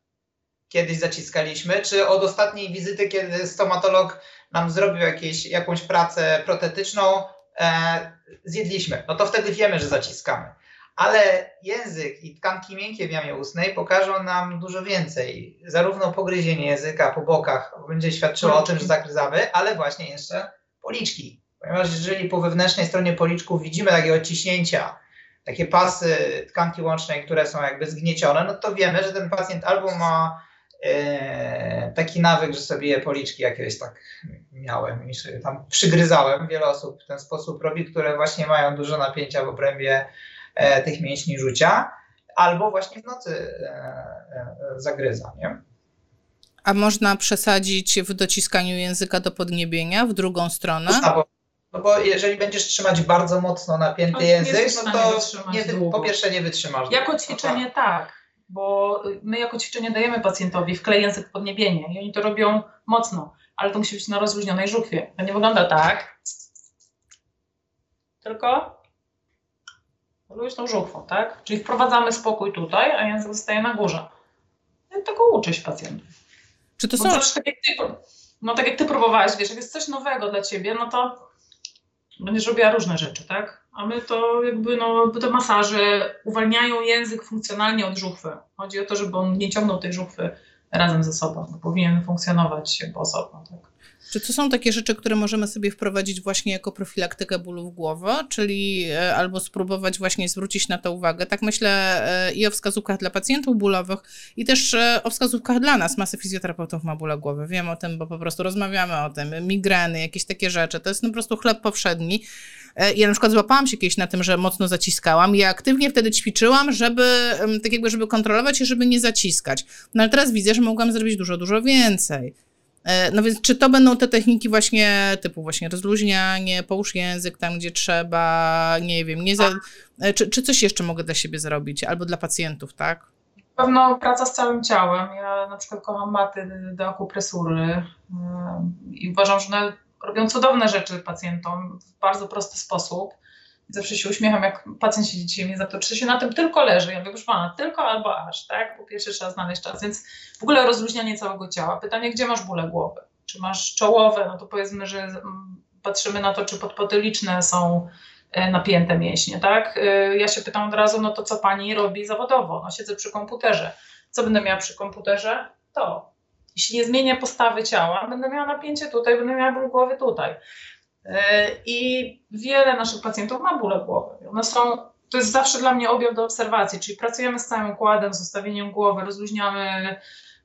kiedyś zaciskaliśmy, czy od ostatniej wizyty, kiedy stomatolog nam zrobił jakieś, jakąś pracę protetyczną, e, zjedliśmy. No to wtedy wiemy, że zaciskamy. Ale język i tkanki miękkie w jamie ustnej pokażą nam dużo więcej. Zarówno pogryzienie języka po bokach będzie świadczyło o tym, że zagryzamy, ale właśnie jeszcze policzki. Ponieważ jeżeli po wewnętrznej stronie policzków widzimy takie odciśnięcia, takie pasy tkanki łącznej, które są jakby zgniecione, no to wiemy, że ten pacjent albo ma taki nawyk, że sobie policzki jakieś tak miałem i sobie tam przygryzałem. Wiele osób w ten sposób robi, które właśnie mają dużo napięcia w obrębie e, tych mięśni rzucia, albo właśnie w nocy zagryza, nie? A można przesadzić w dociskaniu języka do podniebienia w drugą stronę? No bo jeżeli będziesz trzymać bardzo mocno napięty język, no to nie, po pierwsze nie wytrzymasz. Jako ćwiczenie tak, bo my jako ćwiczenie dajemy pacjentowi wklej język w podniebienie i oni to robią mocno, ale to musi być na rozluźnionej żuchwie. To nie wygląda tak, tylko luźną żuchwą, tak? Czyli wprowadzamy spokój tutaj, a język zostaje na górze. Ja tego uczę się pacjentów. Czy to są... Bo tak jak ty, no tak jak ty próbowałeś, wiesz, jak jest coś nowego dla ciebie, no to będziesz robiła różne rzeczy, tak? A my to jakby, no, te masaże uwalniają język funkcjonalnie od żuchwy. Chodzi o to, żeby on nie ciągnął tej żuchwy razem ze sobą. No, powinien funkcjonować osobno, tak? Czy to są takie rzeczy, które możemy sobie wprowadzić właśnie jako profilaktykę bólów głowy, czyli e, albo spróbować właśnie zwrócić na to uwagę? Tak myślę e, i o wskazówkach dla pacjentów bólowych, i też e, o wskazówkach dla nas. Masy fizjoterapeutów ma bóle głowy. Wiem o tym, bo po prostu rozmawiamy o tym. Migreny, jakieś takie rzeczy. To jest po prostu chleb powszedni. Ja na przykład złapałam się kiedyś na tym, że mocno zaciskałam. Ja aktywnie wtedy ćwiczyłam, żeby tak jakby, żeby kontrolować i żeby nie zaciskać. No ale teraz widzę, że mogłam zrobić dużo, dużo więcej. E, no więc czy to będą te techniki właśnie typu właśnie rozluźnianie, połóż język tam, gdzie trzeba, nie wiem, nie za, e, czy, czy coś jeszcze mogę dla siebie zrobić, albo dla pacjentów, tak? Pewno praca z całym ciałem. Ja na przykład kocham maty do akupresury e, i uważam, że robią cudowne rzeczy pacjentom w bardzo prosty sposób. Zawsze się uśmiecham, jak pacjent siedzi dzisiaj mnie zapyta, czy się na tym tylko leży. Ja mówię, proszę pana, tylko albo aż, tak? Po pierwsze trzeba znaleźć czas, więc w ogóle rozluźnianie całego ciała. Pytanie, gdzie masz bóle głowy? Czy masz czołowe? No to powiedzmy, że mm, patrzymy na to, czy podpotyliczne są e, napięte mięśnie, tak? E, ja się pytam od razu, no to co pani robi zawodowo? No siedzę przy komputerze. Co będę miała przy komputerze? To. Jeśli nie zmienię postawy ciała, będę miała napięcie tutaj, będę miała ból głowy tutaj. E, I wiele naszych pacjentów ma bóle głowy. One są, to jest zawsze dla mnie objaw do obserwacji, czyli pracujemy z całym układem, z ustawieniem głowy, rozluźniamy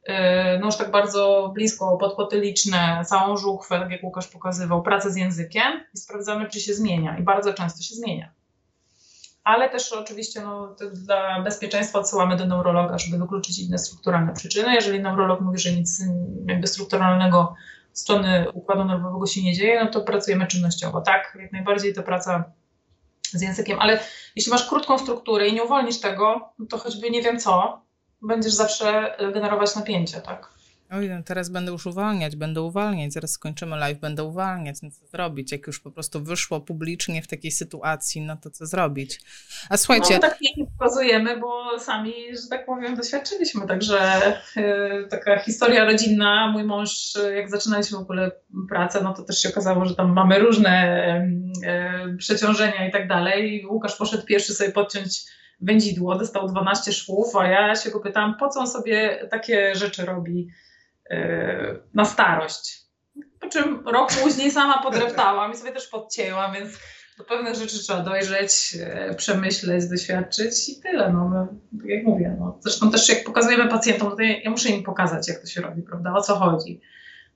e, no już tak bardzo blisko podpotyliczne, całą żuchwę, tak jak Łukasz pokazywał, pracę z językiem i sprawdzamy, czy się zmienia. I bardzo często się zmienia. Ale też oczywiście no, dla bezpieczeństwa odsyłamy do neurologa, żeby wykluczyć inne strukturalne przyczyny. Jeżeli neurolog mówi, że nic jakby strukturalnego strony układu nerwowego się nie dzieje, no to pracujemy czynnościowo. Tak, jak najbardziej to praca z językiem, ale jeśli masz krótką strukturę i nie uwolnisz tego, no to choćby nie wiem co, będziesz zawsze generować napięcie, tak? Oj, teraz będę już uwalniać, będę uwalniać, zaraz skończymy live, będę uwalniać, no co zrobić? Jak już po prostu wyszło publicznie w takiej sytuacji, no to co zrobić? A słuchajcie... No tak nie pokazujemy, bo sami, że tak powiem, doświadczyliśmy, także yy, taka historia rodzinna, mój mąż, jak zaczynaliśmy w ogóle pracę, no to też się okazało, że tam mamy różne yy, przeciążenia i tak dalej. Łukasz poszedł pierwszy sobie podciąć wędzidło, dostał 12 szwów, a ja się go pytałam, po co on sobie takie rzeczy robi E, na starość. Po czym rok później sama podreptałam i sobie też podcięłam, więc do pewnych rzeczy trzeba dojrzeć, e, przemyśleć, doświadczyć i tyle. No, no, tak jak mówię. No. Zresztą też jak pokazujemy pacjentom, to ja, ja, muszę im pokazać, jak to się robi, prawda, o co chodzi.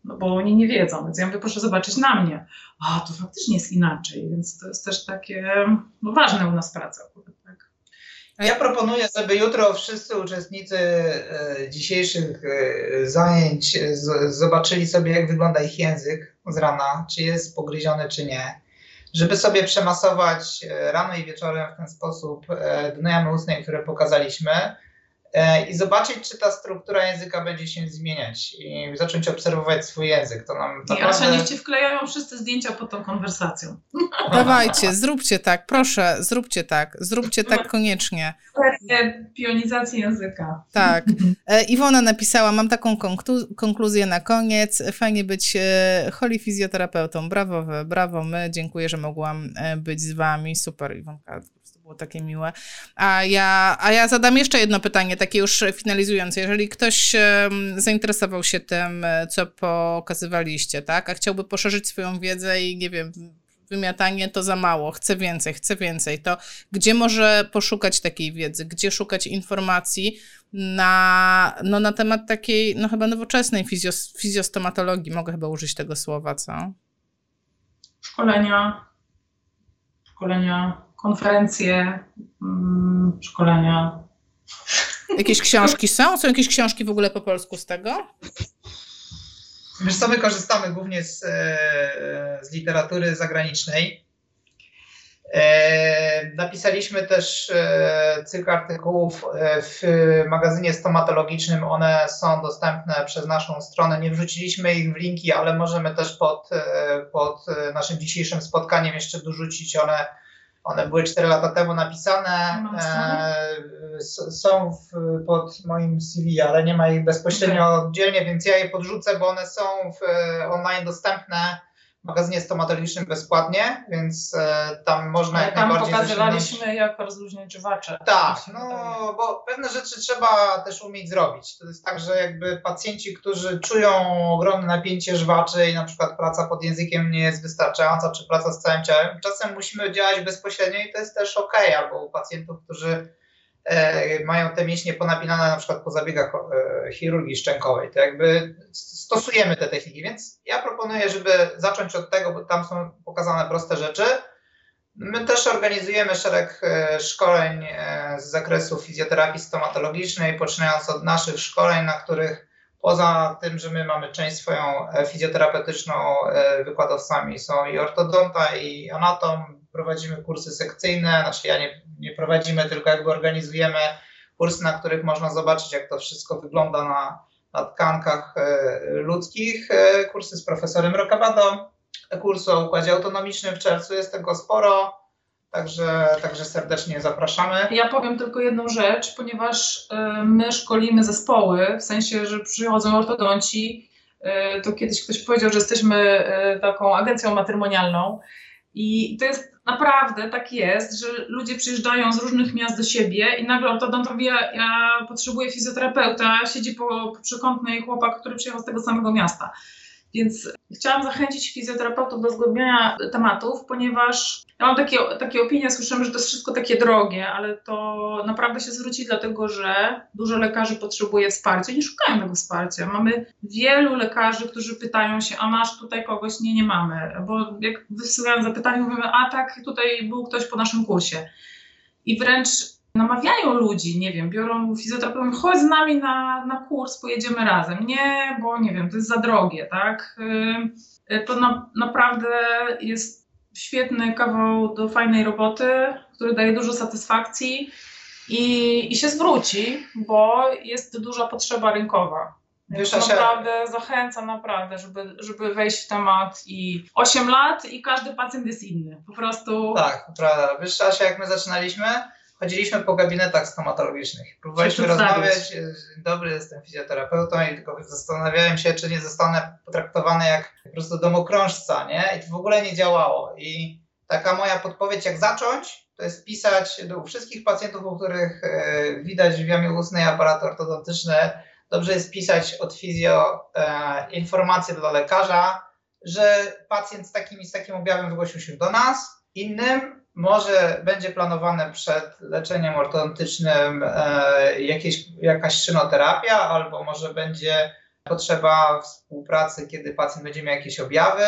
No bo oni nie wiedzą, więc ja mówię, proszę zobaczyć na mnie. A, to faktycznie jest inaczej, więc to jest też takie no, ważne u nas praca. Ja proponuję, żeby jutro wszyscy uczestnicy e, dzisiejszych e, zajęć zobaczyli sobie, jak wygląda ich język z rana, czy jest pogryziony, czy nie. Żeby sobie przemasować e, rano i wieczorem w ten sposób dno jamy ustnej, które pokazaliśmy, E, i zobaczyć, czy ta struktura języka będzie się zmieniać i zacząć obserwować swój język. To nam naprawdę... Asia, niech ci wklejają wszyscy zdjęcia pod tą konwersacją. Dawajcie, zróbcie tak, proszę, zróbcie tak, zróbcie tak koniecznie. Pionizacji języka. Tak. E, Iwona napisała, mam taką konkluzję na koniec. Fajnie być e, holi fizjoterapeutą. Brawo wy, brawo my. Dziękuję, że mogłam być z wami. Super, Iwonka było takie miłe. A ja, a ja zadam jeszcze jedno pytanie, takie już finalizujące. Jeżeli ktoś zainteresował się tym, co pokazywaliście, tak, a chciałby poszerzyć swoją wiedzę i nie wiem, wymiatanie to za mało, chcę więcej, chcę więcej, to gdzie może poszukać takiej wiedzy, gdzie szukać informacji na, no, na temat takiej, no chyba nowoczesnej fizjos, fizjostomatologii, mogę chyba użyć tego słowa, co? Szkolenia, szkolenia, konferencje, mm, szkolenia. Jakieś książki są? Są jakieś książki w ogóle po polsku z tego? Wiesz co, my korzystamy głównie z, e, z literatury zagranicznej. E, napisaliśmy też e, cykl artykułów w magazynie stomatologicznym. One są dostępne przez naszą stronę. Nie wrzuciliśmy ich w linki, ale możemy też pod, pod naszym dzisiejszym spotkaniem jeszcze dorzucić one one były 4 lata temu napisane, e, są w, pod moim CV, ale nie ma ich bezpośrednio okay. oddzielnie, więc ja je podrzucę, bo one są w, online dostępne magazynie stomatologicznym bezpłatnie, więc e, tam można Ale jak tam najbardziej pokazywaliśmy, zasięgnąć. jak rozluźnić żywacze. Tak, no bo pewne rzeczy trzeba też umieć zrobić. To jest tak, że jakby pacjenci, którzy czują ogromne napięcie żwaczy i na przykład praca pod językiem nie jest wystarczająca, czy praca z całym ciałem, czasem musimy działać bezpośrednio i to jest też ok, albo u pacjentów, którzy mają te mięśnie ponapinane na przykład po zabiegach e, chirurgii szczękowej, to jakby stosujemy te techniki, więc ja proponuję, żeby zacząć od tego, bo tam są pokazane proste rzeczy. My też organizujemy szereg e, szkoleń z zakresu fizjoterapii stomatologicznej, poczynając od naszych szkoleń, na których poza tym, że my mamy część swoją fizjoterapeutyczną, wykładowcami są i ortodonta, i anatom, prowadzimy kursy sekcyjne, znaczy ja nie, nie prowadzimy, tylko jakby organizujemy kursy, na których można zobaczyć, jak to wszystko wygląda na, na tkankach e, ludzkich. E, kursy z profesorem Rokabadą, kursy o układzie autonomicznym w czerwcu, jest tego sporo. Także, także serdecznie zapraszamy. Ja powiem tylko jedną rzecz, ponieważ e, my szkolimy zespoły, w sensie, że przychodzą ortodonci. To kiedyś ktoś powiedział, że jesteśmy taką agencją matrymonialną. I to jest naprawdę tak jest, że ludzie przyjeżdżają z różnych miast do siebie i nagle ortodont mówi, ja, potrzebuję fizjoterapeuta, siedzi po, po przekątnej chłopak, który przyjechał z tego samego miasta. Więc chciałam zachęcić fizjoterapeutów do zgłębiania tematów, ponieważ ja mam takie, takie opinie, słyszymy, że to jest wszystko takie drogie, ale to naprawdę się zwróci, dlatego że dużo lekarzy potrzebuje wsparcia i nie szukają tego wsparcia. Mamy wielu lekarzy, którzy pytają się, a masz tutaj kogoś? Nie, nie mamy. Bo jak wysyłają zapytanie, mówimy, a tak, tutaj był ktoś po naszym kursie. I wręcz namawiają ludzi, nie wiem, biorą fizjoterapeutę, chodź z nami na, na kurs, pojedziemy razem. Nie, bo nie wiem, to jest za drogie, tak? Y, to na, naprawdę jest świetny kawał do fajnej roboty, który daje dużo satysfakcji i, i się zwróci, bo jest duża potrzeba rynkowa. Wiesz, naprawdę się... zachęcam naprawdę, żeby, żeby wejść w temat i 8 lat i każdy pacjent jest inny. Po prostu. Tak, prawda. Wiesz, Asia, jak my zaczynaliśmy, chodziliśmy po gabinetach stomatologicznych. Próbowaliśmy rozmawiać, dobry jestem fizjoterapeutą i tylko zastanawiałem się, czy nie zostanę potraktowany jak po prostu domokrążca, nie? I to w ogóle nie działało. I taka moja podpowiedź, jak zacząć, to jest pisać do wszystkich pacjentów, u których e, widać w jamie ustnej aparat ortodontyczny, dobrze jest pisać od fizjo e, informacje dla lekarza, że pacjent z takim z takim objawem zgłosił się do nas, innym może będzie planowane przed leczeniem ortodontycznym e, jakieś, jakaś szynoterapia, albo może będzie potrzeba współpracy, kiedy pacjent będzie miał jakieś objawy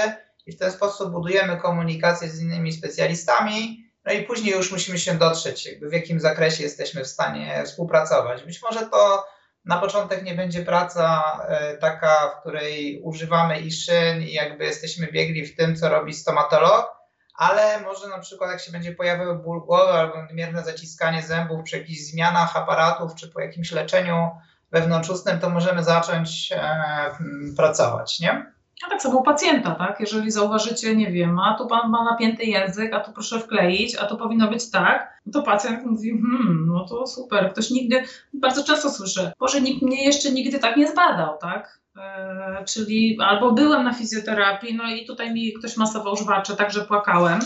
i w ten sposób budujemy komunikację z innymi specjalistami, no i później już musimy się dotrzeć, jakby w jakim zakresie jesteśmy w stanie współpracować. Być może to na początek nie będzie praca e, taka, w której używamy i szyn i jakby jesteśmy biegli w tym, co robi stomatolog, ale może na przykład jak się będzie pojawiał ból głowy albo nadmierne zaciskanie zębów przy jakichś zmianach aparatów czy po jakimś leczeniu wewnątrzustnym, to możemy zacząć e, pracować, nie? A tak samo pacjenta, tak? Jeżeli zauważycie, nie wiem, a tu pan ma napięty język, a tu proszę wkleić, a to powinno być tak, to pacjent mówi, hmm, no to super. Ktoś nigdy, bardzo często słyszę, Boże, nikt mnie jeszcze nigdy tak nie zbadał, tak? E, czyli albo byłem na fizjoterapii, no i tutaj mi ktoś masował żwacze, także płakałem.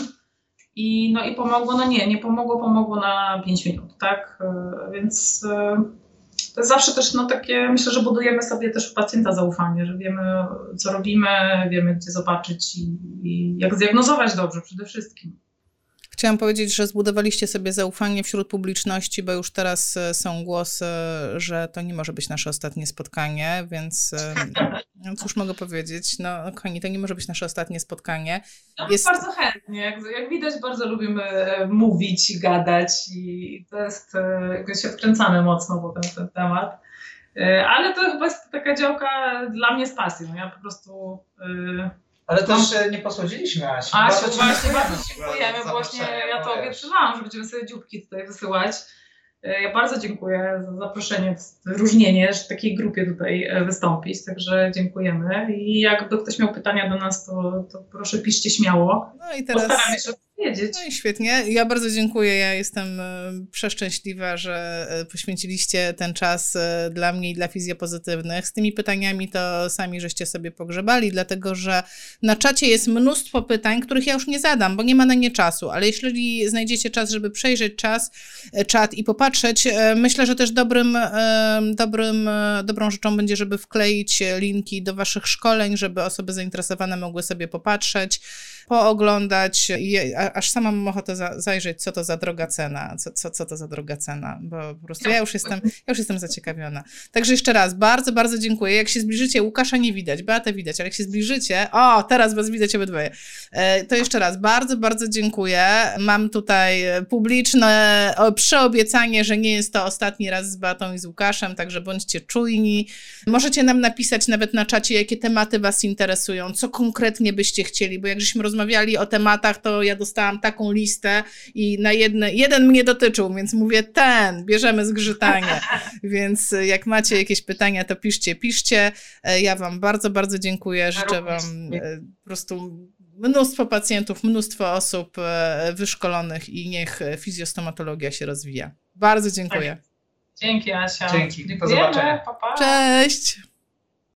I, no i pomogło, no nie, nie pomogło, pomogło na 5 minut, tak? E, więc e, to jest zawsze też no, takie, myślę, że budujemy sobie też u pacjenta zaufanie, że wiemy, co robimy, wiemy, gdzie zobaczyć i, i jak zdiagnozować dobrze przede wszystkim. Chciałam powiedzieć, że zbudowaliście sobie zaufanie wśród publiczności, bo już teraz e, są głosy, że to nie może być nasze ostatnie spotkanie, więc e, no cóż mogę powiedzieć, no koni, to nie może być nasze ostatnie spotkanie. No, jest... Bardzo chętnie, jak, jak, widać bardzo lubimy e, mówić, gadać i to jest, jakoś się wkręcamy mocno w ten, temat. Ale to chyba jest taka działka dla mnie z pasji. No ja po prostu ale też no. nie posłodziliśmy Asi. Asiu, właśnie bardzo dziękujemy. Właśnie ja to obiecywałam, że będziemy sobie dzióbki tutaj wysyłać. E, ja bardzo dziękuję za zaproszenie, wyróżnienie, że w takiej grupie tutaj e, wystąpić, także dziękujemy. I jakby ktoś miał pytania do nas, to, to proszę piszcie śmiało. No i teraz... Postaramy się powiedzieć. No i świetnie. Ja bardzo dziękuję. Ja jestem e, przeszczęśliwa, że e, poświęciliście ten czas e, dla mnie i dla fizjopozytywnych. Z tymi pytaniami to sami żeście sobie pogrzebali, dlatego że na czacie jest mnóstwo pytań, których ja już nie zadam, bo nie ma na nie czasu, ale jeśli znajdziecie czas, żeby przejrzeć czas, czat i popatrzeć, myślę, że też dobrym, dobrym, dobrą rzeczą będzie, żeby wkleić linki do waszych szkoleń, żeby osoby zainteresowane mogły sobie popatrzeć pooglądać i aż sama mam ochotę za, zajrzeć, co to za droga cena, co, co, co to za droga cena, bo po prostu ja już jestem, ja już jestem zaciekawiona. Także jeszcze raz, bardzo, bardzo dziękuję. Jak się zbliżycie, Łukasza nie widać, Beatę widać, ale jak się zbliżycie, o, teraz was widać obydwoje, e, to jeszcze raz, bardzo, bardzo dziękuję. Mam tutaj publiczne przyobiecanie, że nie jest to ostatni raz z Beatą i z Łukaszem, także bądźcie czujni. Możecie nam napisać nawet na czacie, jakie tematy was interesują, co konkretnie byście chcieli, bo jak żeśmy rozmawiali o tematach, to ja dostałam taką listę i na jedne, jeden mnie dotyczył, więc mówię ten, bierzemy zgrzytanie. więc jak macie jakieś pytania, to piszcie, piszcie. E, ja wam bardzo, bardzo dziękuję. Życzę wam e, po prostu mnóstwo pacjentów, mnóstwo osób e, wyszkolonych i niech fizjostomatologia się rozwija. Bardzo dziękuję. Dzięki Asia. Dzięki. Do zobaczenia. Pa, pa. Cześć.